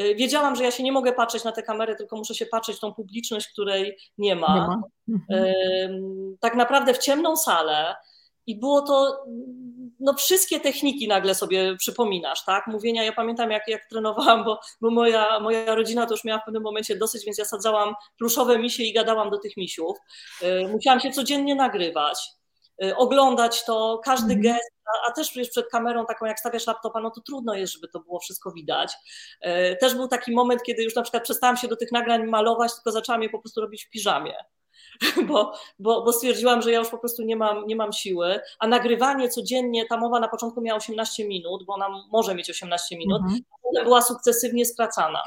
Y, wiedziałam, że ja się nie mogę patrzeć na te kamery, tylko muszę się patrzeć w tą publiczność, której nie ma. Nie ma. Mhm. Tak naprawdę w ciemną salę i było to, no wszystkie techniki nagle sobie przypominasz, tak? Mówienia, ja pamiętam jak, jak trenowałam, bo, bo moja, moja rodzina to już miała w pewnym momencie dosyć, więc ja sadzałam pluszowe misie i gadałam do tych misiów. Y, musiałam się codziennie nagrywać, y, oglądać to, każdy mm. gest, a, a, też przecież przed kamerą taką jak stawiasz laptopa, no to trudno jest, żeby to było wszystko widać. Y, też był taki moment, kiedy już na przykład przestałam się do tych nagrań malować, tylko zaczęłam je po prostu robić w piżamie. bo, bo, bo stwierdziłam, że ja już po prostu nie mam, nie mam siły, a nagrywanie codziennie, ta mowa na początku miała 18 minut, bo ona może mieć 18 minut, mhm. potem była sukcesywnie skracana.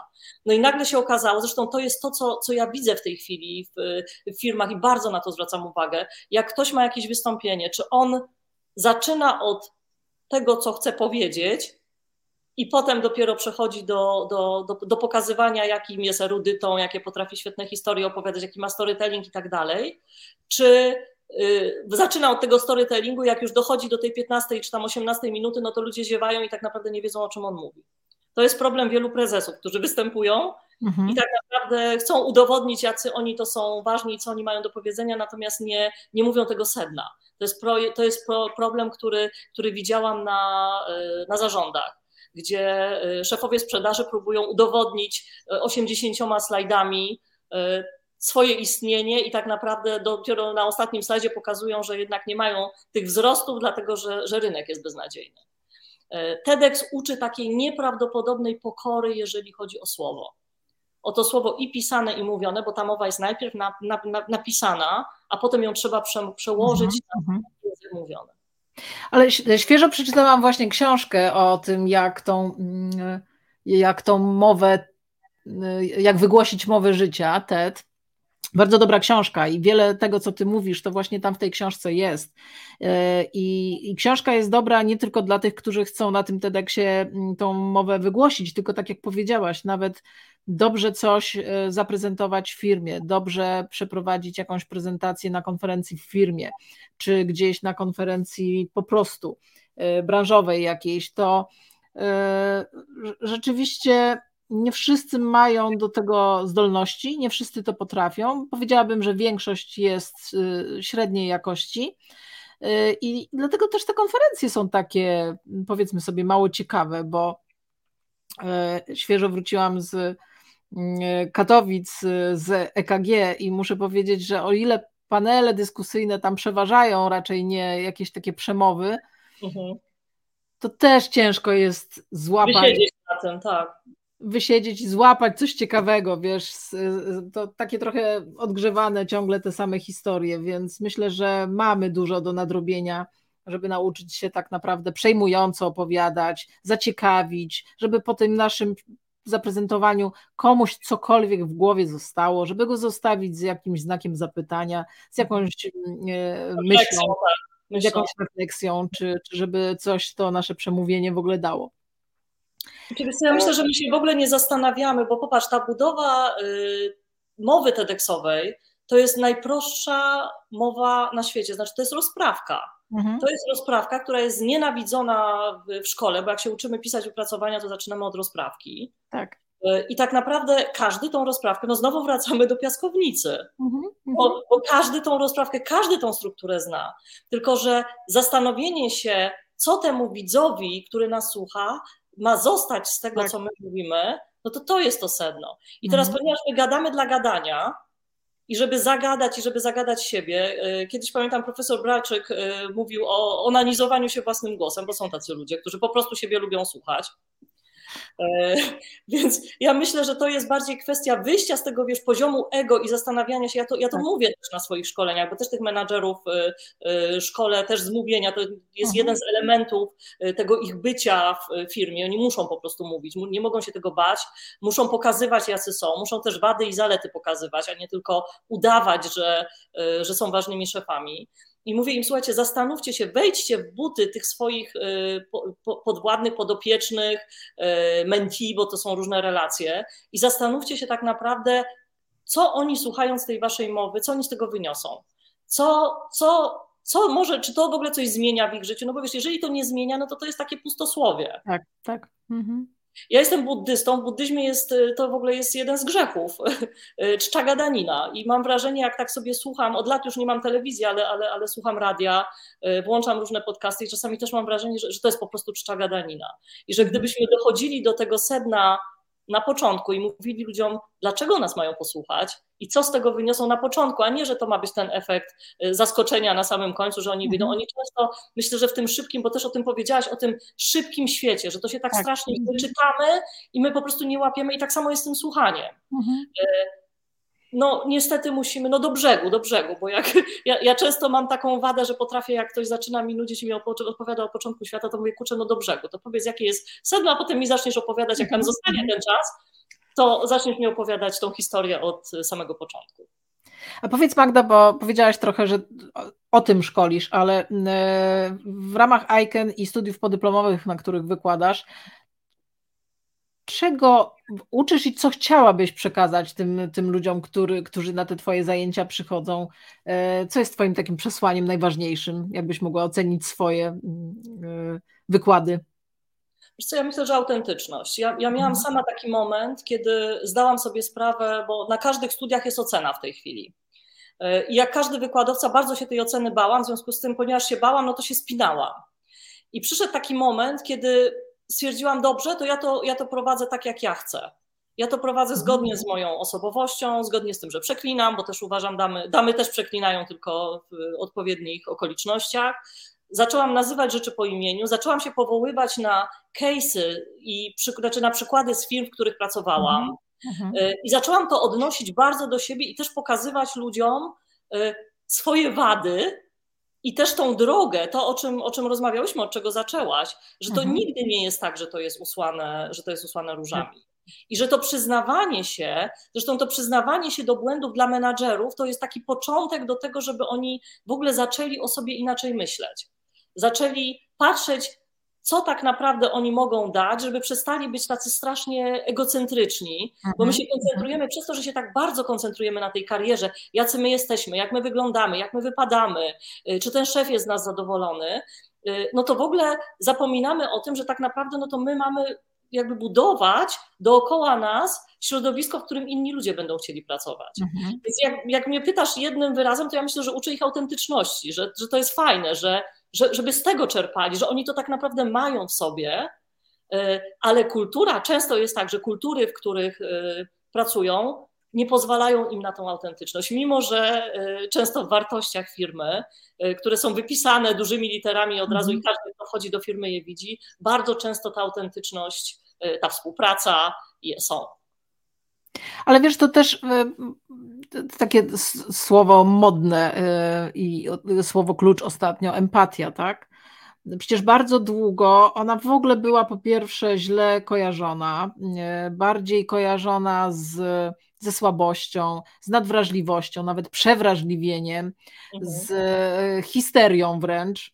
No i nagle się okazało, zresztą to jest to, co, co ja widzę w tej chwili w, w firmach i bardzo na to zwracam uwagę, jak ktoś ma jakieś wystąpienie, czy on zaczyna od tego, co chce powiedzieć, i potem dopiero przechodzi do, do, do, do, pokazywania, jakim jest erudytą, jakie potrafi świetne historie opowiadać, jaki ma storytelling i tak dalej, czy y, zaczyna od tego storytellingu, jak już dochodzi do tej 15 czy tam 18 minuty, no to ludzie ziewają i tak naprawdę nie wiedzą, o czym on mówi. To jest problem wielu prezesów, którzy występują mhm. i tak naprawdę chcą udowodnić, jacy oni to są ważni i co oni mają do powiedzenia, natomiast nie, nie mówią tego sedna. To jest, pro, to jest pro, problem, który, który widziałam na, y, na zarządach gdzie y, szefowie sprzedaży próbują udowodnić 80 y, slajdami y, swoje istnienie i tak naprawdę dopiero na ostatnim slajdzie pokazują, że jednak nie mają tych wzrostów, dlatego że, że rynek jest beznadziejny. TEDx uczy takiej nieprawdopodobnej pokory, jeżeli chodzi o słowo. O to słowo i pisane, i mówione, bo ta mowa jest najpierw na, na, na, napisana, a potem ją trzeba prze, przełożyć mm -hmm. na język mówiony. Ale świeżo przeczytałam właśnie książkę o tym, jak tą, mm, jak tą mowę, y, jak wygłosić mowę życia, TED. Bardzo dobra książka i wiele tego, co ty mówisz, to właśnie tam w tej książce jest. Y, I, I, książka jest dobra nie tylko dla tych, którzy chcą na tym TEDxie mm, tą mowę wygłosić, tylko tak jak powiedziałaś, nawet dobrze coś e, zaprezentować w firmie, dobrze przeprowadzić jakąś prezentację na konferencji w firmie, czy gdzieś na konferencji po prostu e, branżowej jakiejś, to e, rzeczywiście nie wszyscy mają do tego zdolności, nie wszyscy to potrafią. Powiedziałabym, że większość jest średniej jakości. I dlatego też te konferencje są takie, powiedzmy sobie, mało ciekawe, bo świeżo wróciłam z Katowic y, z EKG i muszę powiedzieć, że o ile panele dyskusyjne tam przeważają, raczej nie jakieś takie przemowy, mhm. to też ciężko jest złapać. na tym, tak. Wysiedzieć i złapać coś ciekawego, wiesz, to takie trochę odgrzewane ciągle te same historie, więc myślę, że mamy dużo do nadrobienia, żeby nauczyć się tak naprawdę przejmująco opowiadać, zaciekawić, żeby po tym naszym zaprezentowaniu komuś cokolwiek w głowie zostało, żeby go zostawić z jakimś znakiem zapytania, z jakąś myślą, tak, z jakąś refleksją, czy, czy żeby coś to nasze przemówienie w ogóle dało. Ja myślę, że my się w ogóle nie zastanawiamy, bo popatrz, ta budowa y, mowy TEDxowej to jest najprostsza mowa na świecie, znaczy to jest rozprawka. Mhm. To jest rozprawka, która jest znienawidzona w szkole, bo jak się uczymy pisać wypracowania, to zaczynamy od rozprawki. Tak. Y, I tak naprawdę każdy tą rozprawkę, no znowu wracamy do piaskownicy, mhm, mhm. bo, bo każdy tą rozprawkę, każdy tą strukturę zna. Tylko, że zastanowienie się, co temu widzowi, który nas słucha, ma zostać z tego, tak. co my mówimy, no to to jest to sedno. I teraz, mhm. ponieważ my gadamy dla gadania, i żeby zagadać, i żeby zagadać siebie. E, kiedyś pamiętam, profesor Braczyk e, mówił o onanizowaniu się własnym głosem, bo są tacy ludzie, którzy po prostu siebie lubią słuchać. E, więc ja myślę, że to jest bardziej kwestia wyjścia z tego, wiesz, poziomu ego i zastanawiania się, ja to, ja to tak. mówię też na swoich szkoleniach, bo też tych menadżerów e, e, szkole też zmówienia, to jest mhm. jeden z elementów tego ich bycia w firmie, oni muszą po prostu mówić, nie mogą się tego bać, muszą pokazywać jacy są, muszą też wady i zalety pokazywać, a nie tylko udawać, że, że są ważnymi szefami i mówię im, słuchajcie, zastanówcie się, wejdźcie w buty tych swoich y, podwładnych, podopiecznych, y, menti, bo to są różne relacje i zastanówcie się tak naprawdę, co oni słuchając tej waszej mowy, co oni z tego wyniosą. Co, co, co może, czy to w ogóle coś zmienia w ich życiu? No bo wiesz, jeżeli to nie zmienia, no to to jest takie pustosłowie. Tak, tak. Mhm. Ja jestem buddystą, w buddyzmie jest, y, to w ogóle jest jeden z grzechów, y, czcza gadanina i mam wrażenie, jak tak sobie słucham, od lat już nie mam telewizji, ale, ale, ale słucham radia, y, włączam różne podcasty i czasami też mam wrażenie, że, że to jest po prostu czcza gadanina i że gdybyśmy dochodzili do tego sedna na początku i mówili ludziom, dlaczego nas mają posłuchać i co z tego wyniosą na początku, a nie, że to ma być ten efekt y, zaskoczenia na samym końcu, że oni. Mhm. Oni często, myślę, że w tym szybkim, bo też o tym powiedziałaś, o tym szybkim świecie, że to się tak, tak. strasznie czytamy i my po prostu nie łapiemy i tak samo jest z tym słuchaniem. Mhm. Y, no niestety musimy, no do brzegu, do brzegu, bo jak ja, ja, często mam taką wadę, że potrafię, jak ktoś zaczyna mi nudzić i mi opowiada o początku świata, to mówię, kurczę, no do brzegu, to powiedz, jakie jest sedno, a potem mi zaczniesz opowiadać, jak nam mhm. zostanie ten czas, to zaczniesz mi opowiadać tą historię od samego początku. A powiedz Magda, bo powiedziałaś trochę, że o tym szkolisz, ale w ramach ICANN i studiów podyplomowych, na których wykładasz, czego uczysz i co chciałabyś przekazać tym, tym ludziom, który, którzy na te Twoje zajęcia przychodzą? E, co jest Twoim takim przesłaniem najważniejszym? Jakbyś mogła ocenić swoje mm, e, wykłady? Wiesz co, ja myślę, że autentyczność. Ja, ja miałam mhm. sama taki moment, kiedy zdałam sobie sprawę, bo na każdych studiach jest ocena w tej chwili. E, I jak każdy wykładowca, bardzo się tej oceny bałam, w związku z tym, ponieważ się bałam, no to się spinałam. I przyszedł taki moment, kiedy stwierdziłam, dobrze, to ja to, ja to prowadzę tak, jak ja chcę. Ja to prowadzę mhm. zgodnie z moją osobowością, zgodnie z tym, że przeklinam, bo też uważam, damy, damy też przeklinają tylko w odpowiednich okolicznościach. Zaczęłam nazywać rzeczy po imieniu, zaczęłam się powoływać na case'y i znaczy na przykłady z firm, w których pracowałam. Mhm. mhm. Y, I zaczęłam to odnosić bardzo do siebie i też pokazywać ludziom y, swoje wady, i też tą drogę, to o czym, o czym rozmawiałyśmy, od czego zaczęłaś, że to mhm. nigdy nie jest tak, że to jest usłane, że to jest usłane różami. I że to przyznawanie się, zresztą to przyznawanie się do błędów dla menadżerów, to jest taki początek do tego, żeby oni w ogóle zaczęli o sobie inaczej myśleć. Zaczęli patrzeć co tak naprawdę oni mogą dać, żeby przestali być tacy strasznie egocentryczni, bo my mhm. się koncentrujemy przez to, że się tak bardzo koncentrujemy na tej karierze, jacy my jesteśmy, jak my wyglądamy, jak my wypadamy, y, czy ten szef jest z nas zadowolony, y, no to w ogóle zapominamy o tym, że tak naprawdę no to my mamy jakby budować dookoła nas środowisko, w którym inni ludzie będą chcieli pracować. Mhm. Więc jak, jak mnie pytasz jednym wyrazem, to ja myślę, że uczę ich autentyczności, że, że to jest fajne, że że, żeby z tego czerpali, że oni to tak naprawdę mają w sobie, e, ale kultura, często jest tak, że kultury, w których e, pracują, nie pozwalają im na tą autentyczność, mimo że e, często w wartościach firmy, które są wypisane dużymi literami od razu i mhm. każdy, kto wchodzi do firmy je widzi, bardzo często ta autentyczność, ta współpraca, są. Ale wiesz, to też takie słowo modne i słowo klucz ostatnio, empatia, tak? Przecież bardzo długo ona w ogóle była po pierwsze źle kojarzona, bardziej kojarzona z, ze słabością, z nadwrażliwością, nawet przewrażliwieniem, mhm. z e, histerią wręcz.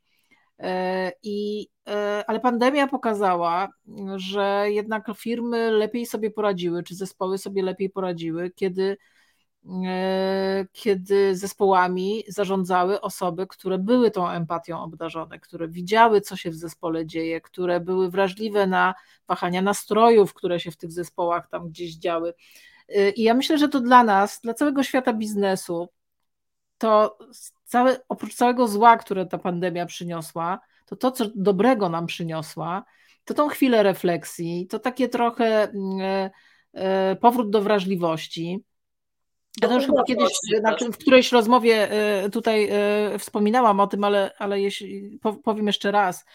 E, I, e, ale pandemia pokazała, że jednak firmy lepiej sobie poradziły, czy zespoły sobie lepiej poradziły, kiedy E, kiedy zespołami zarządzały osoby, które były tą empatią obdarzone, które widziały, co się w zespole dzieje, które były wrażliwe na wahania nastrojów, które się w tych zespołach tam gdzieś działy. E, I ja myślę, że to dla nas, dla całego świata biznesu, to całe, oprócz całego zła, które ta pandemia przyniosła, to to, co dobrego nam przyniosła, to tą chwilę refleksji, to takie trochę mm, e, powrót do wrażliwości, ja to już chyba kiedyś na, w którejś rozmowie e, tutaj e, wspominałam o tym, ale, ale jeśli, powiem jeszcze raz.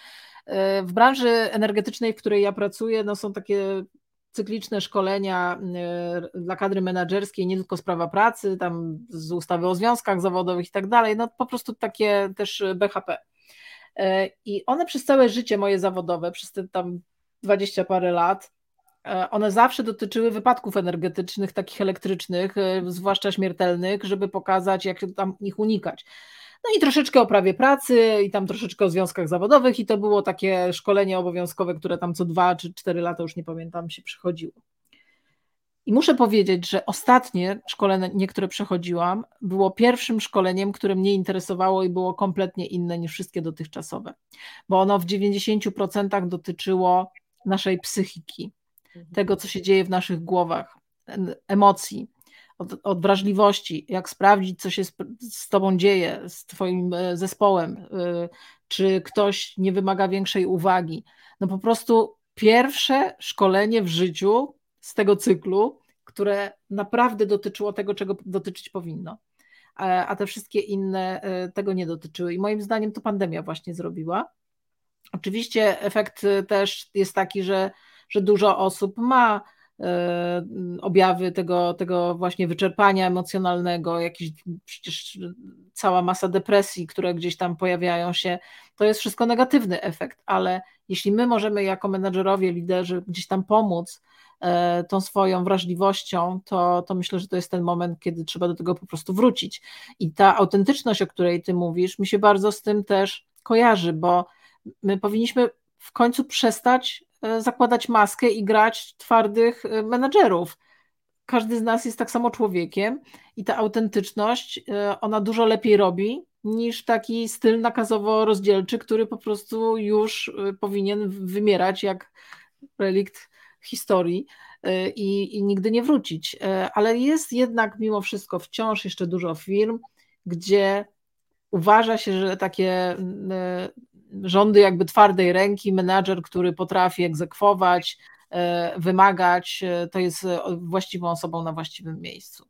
E, w branży energetycznej, w której ja pracuję, no są takie cykliczne szkolenia dla kadry menedżerskiej, nie tylko sprawa pracy, tam z ustawy o związkach zawodowych i tak dalej, no po prostu takie też BHP. I one przez całe życie moje zawodowe, przez te tam dwadzieścia parę lat, one zawsze dotyczyły wypadków energetycznych, takich elektrycznych, e, zwłaszcza śmiertelnych, żeby pokazać, jak tam ich unikać. No i troszeczkę o prawie pracy, i tam troszeczkę o związkach zawodowych, i to było takie szkolenie obowiązkowe, które tam co dwa czy cztery lata, już nie pamiętam, się przychodziło. I muszę powiedzieć, że ostatnie szkolenie, które przechodziłam, było pierwszym szkoleniem, które mnie interesowało i było kompletnie inne niż wszystkie dotychczasowe, bo ono w 90% dotyczyło naszej psychiki. Tego, co się dzieje w naszych głowach, emocji, od, od, wrażliwości, jak sprawdzić, co się z, z Tobą dzieje, z Twoim e, zespołem, e, czy ktoś nie wymaga większej uwagi. No po prostu pierwsze szkolenie w życiu z tego cyklu, które naprawdę dotyczyło tego, czego dotyczyć powinno. A te wszystkie inne e, tego nie dotyczyły. I moim zdaniem to pandemia właśnie zrobiła. Oczywiście efekt też jest taki, że że dużo osób ma e, objawy tego, tego właśnie wyczerpania emocjonalnego, jakieś przecież cała masa depresji, które gdzieś tam pojawiają się, to jest wszystko negatywny efekt, ale jeśli my możemy jako menedżerowie, liderzy gdzieś tam pomóc e, tą swoją wrażliwością, to, to myślę, że to jest ten moment, kiedy trzeba do tego po prostu wrócić. I ta autentyczność, o której ty mówisz, mi się bardzo z tym też kojarzy, bo my powinniśmy w końcu przestać zakładać maskę i grać twardych e, menedżerów. Każdy z nas jest tak samo człowiekiem i ta autentyczność, e, ona dużo lepiej robi niż taki styl nakazowo-rozdzielczy, który po prostu już powinien wymierać jak relikt historii i, i nigdy nie wrócić. Ale jest jednak mimo wszystko wciąż jeszcze dużo firm, gdzie uważa się, że takie rządy jakby twardej ręki, menadżer, który potrafi egzekwować, e, wymagać, e, to jest e, właściwą osobą na właściwym miejscu.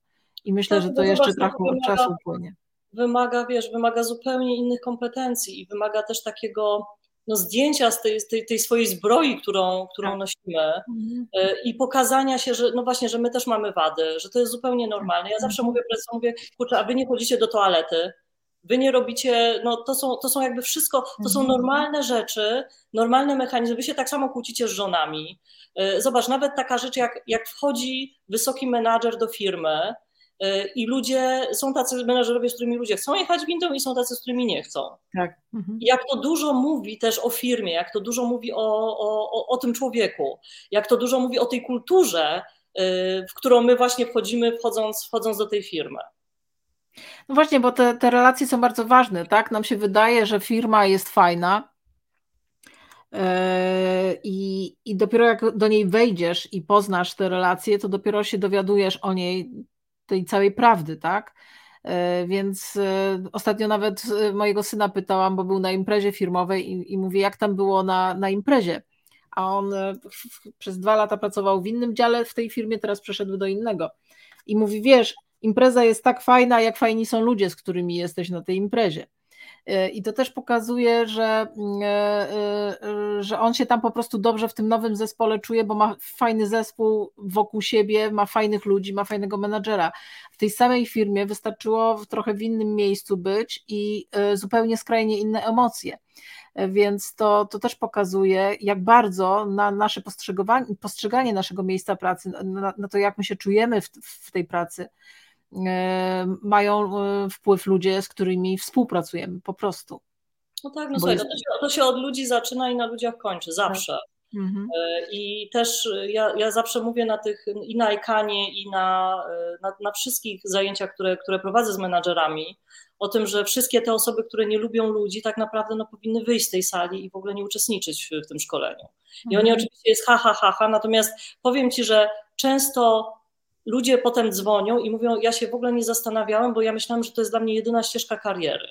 I myślę, tak, że to jeszcze trochę czasu upłynie. Wymaga, wiesz, wymaga zupełnie innych kompetencji i wymaga też takiego no, zdjęcia z tej, tej, tej swojej zbroi, którą, którą tak. nosimy mhm. i pokazania się, że no właśnie, że my też mamy wady, że to jest zupełnie normalne. Ja zawsze mhm. mówię prezesom, mówię, kurczę, a wy nie chodzicie do toalety, Wy nie robicie, no to są, to są jakby wszystko, to są mhm. normalne rzeczy, normalne mechanizmy. Wy się tak samo kłócicie z żonami. Y, zobacz, nawet taka rzecz, jak, jak wchodzi wysoki menadżer do firmy y, i ludzie, są tacy menadżerowie, z którymi ludzie chcą jechać windą i są tacy, z którymi nie chcą. Tak. Mhm. Jak to dużo mówi też o firmie, jak to dużo mówi o, o, o tym człowieku, jak to dużo mówi o tej kulturze, y, w którą my właśnie wchodzimy, wchodząc, wchodząc do tej firmy. No właśnie, bo te, te relacje są bardzo ważne, tak? Nam się wydaje, że firma jest fajna, e, i, I dopiero jak do niej wejdziesz i poznasz te relacje, to dopiero się dowiadujesz o niej tej całej prawdy, tak? E, więc e, ostatnio nawet mojego syna pytałam, bo był na imprezie firmowej i, i mówię, jak tam było na, na imprezie. A on przez dwa lata pracował w innym dziale w tej firmie, teraz przeszedł do innego. I mówi, wiesz, impreza jest tak fajna, jak fajni są ludzie, z którymi jesteś na tej imprezie. I to też pokazuje, że, że on się tam po prostu dobrze w tym nowym zespole czuje, bo ma fajny zespół wokół siebie, ma fajnych ludzi, ma fajnego menadżera. W tej samej firmie wystarczyło w trochę w innym miejscu być i zupełnie skrajnie inne emocje więc to, to też pokazuje, jak bardzo na nasze postrzeganie naszego miejsca pracy, na, na to, jak my się czujemy w, w tej pracy, e, mają e, wpływ ludzie, z którymi współpracujemy po prostu. No tak, no słuchaj, jest... to, się, to się od ludzi zaczyna i na ludziach kończy, zawsze. Tak. Mhm. E, I też ja, ja zawsze mówię na tych i na ekanie, i na, na, na, wszystkich zajęciach, które, które prowadzę z menadżerami, o tym, że wszystkie te osoby, które nie lubią ludzi, tak naprawdę no, powinny wyjść z tej sali i w ogóle nie uczestniczyć w, w tym szkoleniu. I oni mhm. oczywiście jest ha, ha, ha, ha, natomiast powiem Ci, że często ludzie potem dzwonią i mówią, ja się w ogóle nie zastanawiałem, bo ja myślałam, że to jest dla mnie jedyna ścieżka kariery.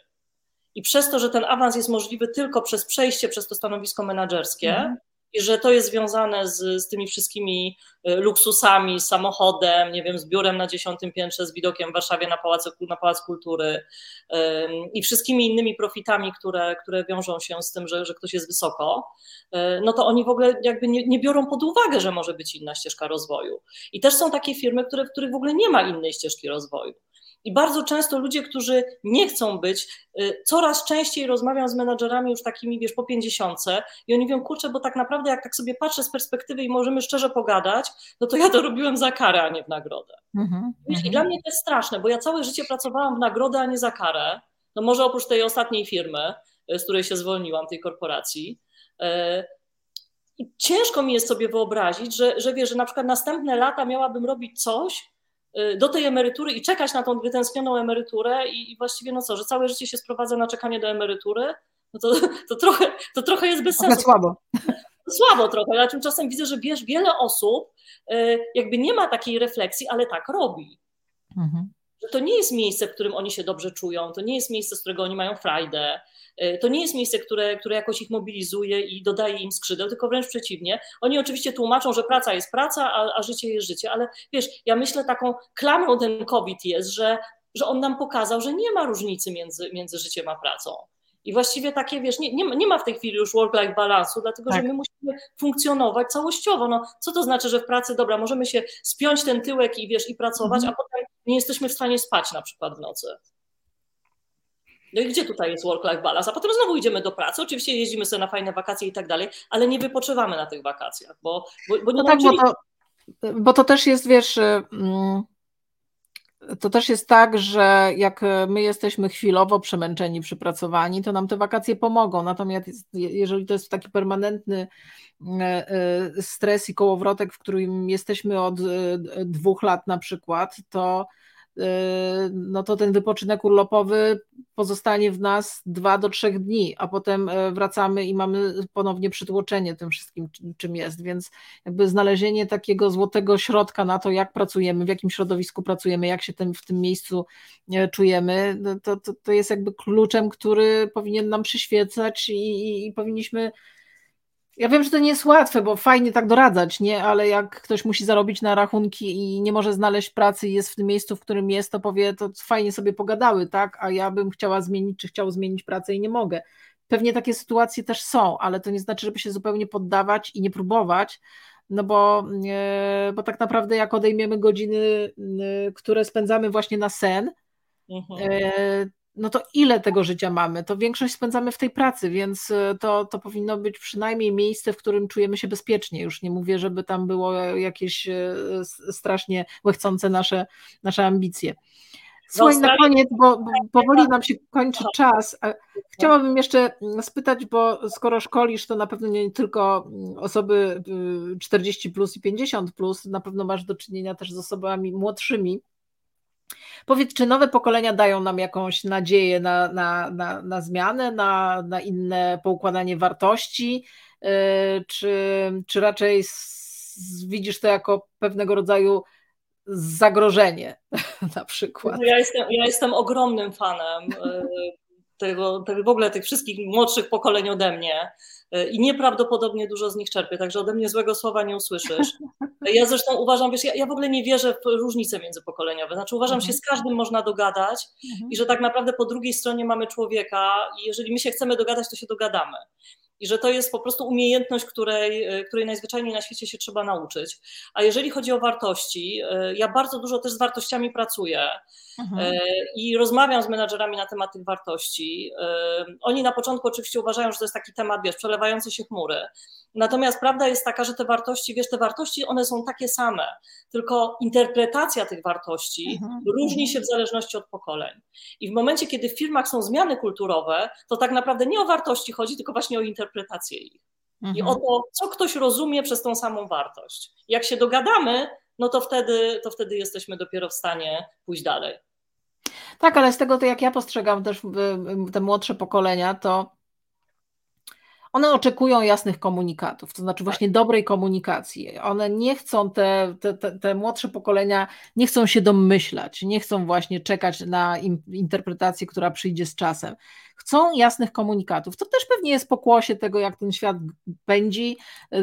I przez to, że ten awans jest możliwy tylko przez przejście przez to stanowisko menedżerskie, mhm i że to jest związane z, z tymi wszystkimi e, luksusami, samochodem, nie wiem, z biurem na dziesiątym piętrze, z widokiem w Warszawie na Pałac, na Pałac Kultury i wszystkimi innymi profitami, które, które wiążą się z tym, że, że ktoś jest wysoko, e, no to oni w ogóle jakby nie, nie biorą pod uwagę, że może być inna ścieżka rozwoju. I też są takie firmy, które, w których w ogóle nie ma innej ścieżki rozwoju. I bardzo często ludzie, którzy nie chcą być, y, coraz częściej rozmawiam z menadżerami już takimi, wiesz, po pięćdziesiątce i oni mówią, kurczę, bo tak naprawdę jak tak sobie patrzę z perspektywy i możemy szczerze pogadać, no to ja to robiłem za karę, a nie w nagrodę. Mm-hmm, I mm-hmm. dla mnie to jest straszne, bo ja całe życie pracowałam w nagrodę, a nie za karę. No może oprócz tej ostatniej firmy, y, z której się zwolniłam, tej korporacji. Y, I ciężko mi jest sobie wyobrazić, że, że wiesz, że na przykład następne lata miałabym robić coś, do tej emerytury i czekać na tą wytęsknioną emeryturę i, właściwie no co, że całe życie się sprowadza na czekanie do emerytury, no to, to, trochę, to trochę jest bez sensu. słabo. Słabo trochę, ale tymczasem widzę, że wiesz, wiele osób y, jakby nie ma takiej refleksji, ale tak robi. Mhm. Że to nie jest miejsce, w którym oni się dobrze czują, to nie jest miejsce, z którego oni mają frajdę, E, to nie jest miejsce, które, które jakoś ich mobilizuje i dodaje im skrzydeł, tylko wręcz przeciwnie. Oni oczywiście tłumaczą, że praca jest praca, a, a życie jest życie, ale wiesz, ja myślę taką klamrą ten COVID jest, że, że on nam pokazał, że nie ma różnicy między, między życiem a pracą. I właściwie takie, wiesz, nie, nie, ma, nie ma w tej chwili już work-life balansu, dlatego tak. że my musimy funkcjonować całościowo. No, co to znaczy, że w pracy, dobra, możemy się spiąć ten tyłek i wiesz, i pracować, mhm. a potem nie jesteśmy w stanie spać na przykład w nocy. No i gdzie tutaj jest work-life balance? A potem znowu idziemy do pracy. Oczywiście jeździmy sobie na fajne wakacje i tak dalej, ale nie wypoczywamy na tych wakacjach, bo, bo, bo nie no tak, bo to, bo to też jest, wiesz, mm, to też jest tak, że jak my jesteśmy chwilowo przemęczeni, przypracowani, to nam te wakacje pomogą. Natomiast jeżeli to jest taki permanentny e, e, stres i kołowrotek, w którym jesteśmy od e, dwóch lat na przykład, to no to ten wypoczynek urlopowy pozostanie w nas dwa do trzech dni, a potem e, wracamy i mamy ponownie przytłoczenie tym wszystkim, czym jest. Więc jakby znalezienie takiego złotego środka na to, jak pracujemy, w jakim środowisku pracujemy, jak się tym, w tym miejscu e, czujemy, no to, to, to jest jakby kluczem, który powinien nam przyświecać i, i, i powinniśmy ja wiem, że to nie jest łatwe, bo fajnie tak doradzać, nie? Ale jak ktoś musi zarobić na rachunki i nie może znaleźć pracy i jest w tym miejscu, w którym jest, to powie, to fajnie sobie pogadały, tak? A ja bym chciała zmienić, czy chciał zmienić pracę i nie mogę. Pewnie takie sytuacje też są, ale to nie znaczy, żeby się zupełnie poddawać i nie próbować, no bo, bo tak naprawdę jak odejmiemy godziny, które spędzamy właśnie na sen, mhm. No to ile tego życia mamy? To większość spędzamy w tej pracy, więc e, to, to powinno być przynajmniej miejsce, w którym czujemy się bezpiecznie. Już nie mówię, żeby tam było jakieś e, strasznie łechcące nasze, nasze ambicje. Słuchaj, na koniec, bo powoli nam się kończy czas. Chciałabym jeszcze spytać, bo skoro szkolisz, to na pewno nie tylko osoby 40 y, plus i 50 plus, na pewno masz do czynienia też z osobami młodszymi. Powiedz, czy nowe pokolenia dają nam jakąś nadzieję na, na, na, na zmianę, na, na inne poukładanie wartości, yy, czy, czy raczej widzisz to jako pewnego rodzaju zagrożenie na przykład? Ja jestem, ja jestem ogromnym fanem yy, tego, tego, w ogóle tych wszystkich młodszych pokoleń ode mnie. I nieprawdopodobnie dużo z nich czerpię, także ode mnie złego słowa nie usłyszysz. Ja zresztą uważam, wiesz, ja, ja w ogóle nie wierzę w różnice międzypokoleniowe, znaczy uważam, że się z każdym można dogadać i że tak naprawdę po drugiej stronie mamy człowieka i jeżeli my się chcemy dogadać, to się dogadamy i że to jest po prostu umiejętność, której, e, której najzwyczajniej na świecie się trzeba nauczyć. A jeżeli chodzi o wartości, e, ja bardzo dużo też z wartościami pracuję mhm. E, i rozmawiam z menadżerami na temat tych wartości. Oni na początku oczywiście uważają, że to jest taki temat, wiesz, przelewające się chmury. Natomiast prawda jest taka, że te wartości, wiesz, te wartości one są takie same, tylko interpretacja tych wartości mhm. różni się w zależności od pokoleń. I w momencie, kiedy w firmach są zmiany kulturowe, to tak naprawdę nie o wartości chodzi, tylko właśnie o interpretację ich. Mhm. I o to, co ktoś rozumie przez tą samą wartość. Jak się dogadamy, no to wtedy, to wtedy jesteśmy dopiero w stanie pójść dalej. Tak, ale z tego, to jak ja postrzegam też te młodsze pokolenia, to one oczekują jasnych komunikatów, to znaczy właśnie dobrej komunikacji. One nie chcą, te, te, te, młodsze pokolenia nie chcą się domyślać, nie chcą właśnie czekać na interpretację, która przyjdzie z czasem. Chcą jasnych komunikatów. To też pewnie jest pokłosie tego, jak ten świat pędzi. Y, y,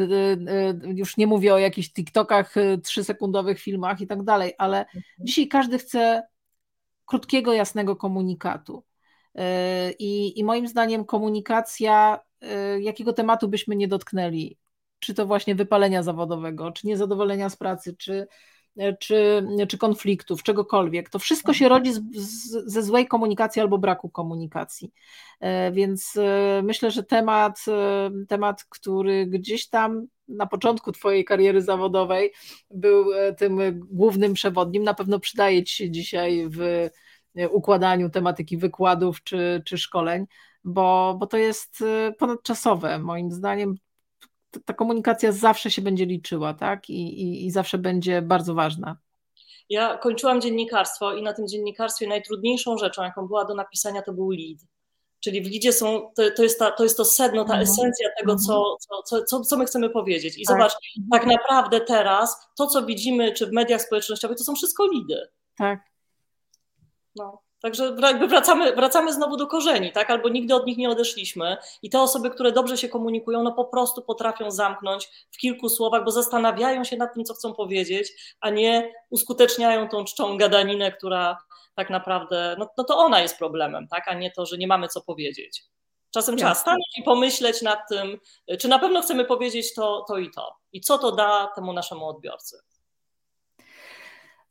y, już nie mówię o jakichś TikTokach, trzysekundowych filmach i tak dalej, ale mhm. dzisiaj każdy chce krótkiego, jasnego komunikatu. I, I moim zdaniem komunikacja jakiego tematu byśmy nie dotknęli, czy to właśnie wypalenia zawodowego, czy niezadowolenia z pracy, czy, czy, czy konfliktów, czegokolwiek, to wszystko się rodzi z, z, ze złej komunikacji albo braku komunikacji. Y, więc y, myślę, że temat, temat, który gdzieś tam na początku Twojej kariery zawodowej był tym głównym przewodnim, na pewno przydaje Ci się dzisiaj w układaniu tematyki wykładów czy, czy szkoleń bo, bo to jest y, ponadczasowe. Moim zdaniem ta komunikacja zawsze się będzie liczyła, tak? I, i, i zawsze będzie bardzo ważna. Ja kończyłam dziennikarstwo i na tym dziennikarstwie najtrudniejszą rzeczą, jaką była do napisania, to był lead. Czyli w lidzie są, to, to, jest, ta, to jest to sedno, ta mhm. esencja tego, co, mhm. co, co, co my chcemy powiedzieć. I tak. zobacz, tak naprawdę teraz to, co widzimy, czy w mediach społecznościowych, to są wszystko lidy. Tak. No. Także jakby wracamy, wracamy znowu do korzeni, tak? Albo nigdy od nich nie odeszliśmy. I te osoby, które dobrze się komunikują, no po prostu potrafią zamknąć w kilku słowach, bo zastanawiają się nad tym, co chcą powiedzieć, a nie uskuteczniają tą czczą gadaninę, która tak naprawdę, no, no to ona jest problemem, tak? A nie to, że nie mamy co powiedzieć. Czasem trzeba stanąć i pomyśleć nad tym, czy na pewno chcemy powiedzieć to, to i to. I co to da temu naszemu odbiorcy.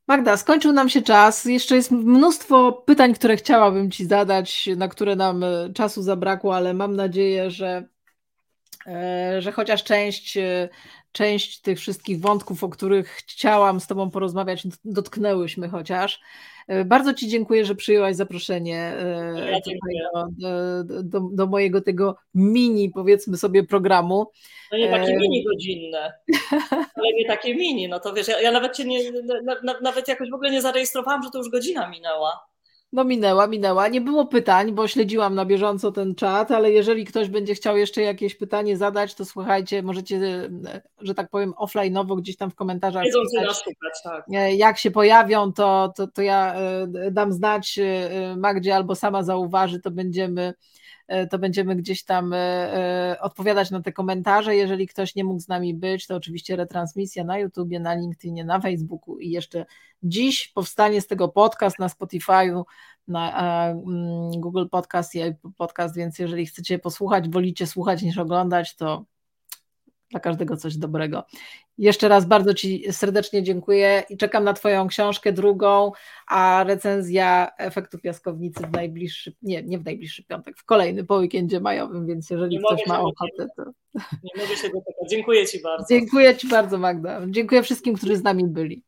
Magda, skończył nam się czas. Jeszcze jest mnóstwo pytań, które chciałabym Ci zadać, na które nam e, czasu zabrakło, ale mam nadzieję, że, e, że chociaż część, e, część tych wszystkich wątków, o których chciałam z Tobą porozmawiać, dotknęłyśmy chociaż. Bardzo Ci dziękuję, że przyjęłaś zaproszenie ja do, do, do, mojego tego mini, powiedzmy sobie, programu. No nie takie mini godzinne, ale nie takie mini, no to wiesz, ja, ja nawet cię nie, na, nawet jakoś w ogóle nie zarejestrowałam, że to już godzina minęła. No minęła, minęła. Nie było pytań, bo śledziłam na bieżąco ten czat, ale jeżeli ktoś będzie chciał jeszcze jakieś pytanie zadać, to słuchajcie, możecie, że tak powiem, offline'owo gdzieś tam w komentarzach pisać, tak. Jak się pojawią, to, to, to ja e, dam znać e, Magdzie albo sama zauważy, to będziemy to będziemy gdzieś tam e, e, odpowiadać na te komentarze. Jeżeli ktoś nie mógł z nami być, to oczywiście retransmisja na YouTubie, na LinkedInie, na Facebooku i jeszcze dziś powstanie z tego podcast na Spotify'u, na mm, Google Podcast i Podcast, więc jeżeli chcecie posłuchać, wolicie słuchać niż oglądać, to dla każdego coś dobrego. Jeszcze raz bardzo Ci serdecznie dziękuję i czekam na Twoją książkę drugą, a recenzja efektu piaskownicy w najbliższy, nie, nie w najbliższy piątek, w kolejny po weekendzie majowym, więc jeżeli nie ktoś ma ochotę, to... Nie mogę się doczekać. Dziękuję Ci bardzo. Dziękuję Ci bardzo Magda. Dziękuję wszystkim, którzy z nami byli.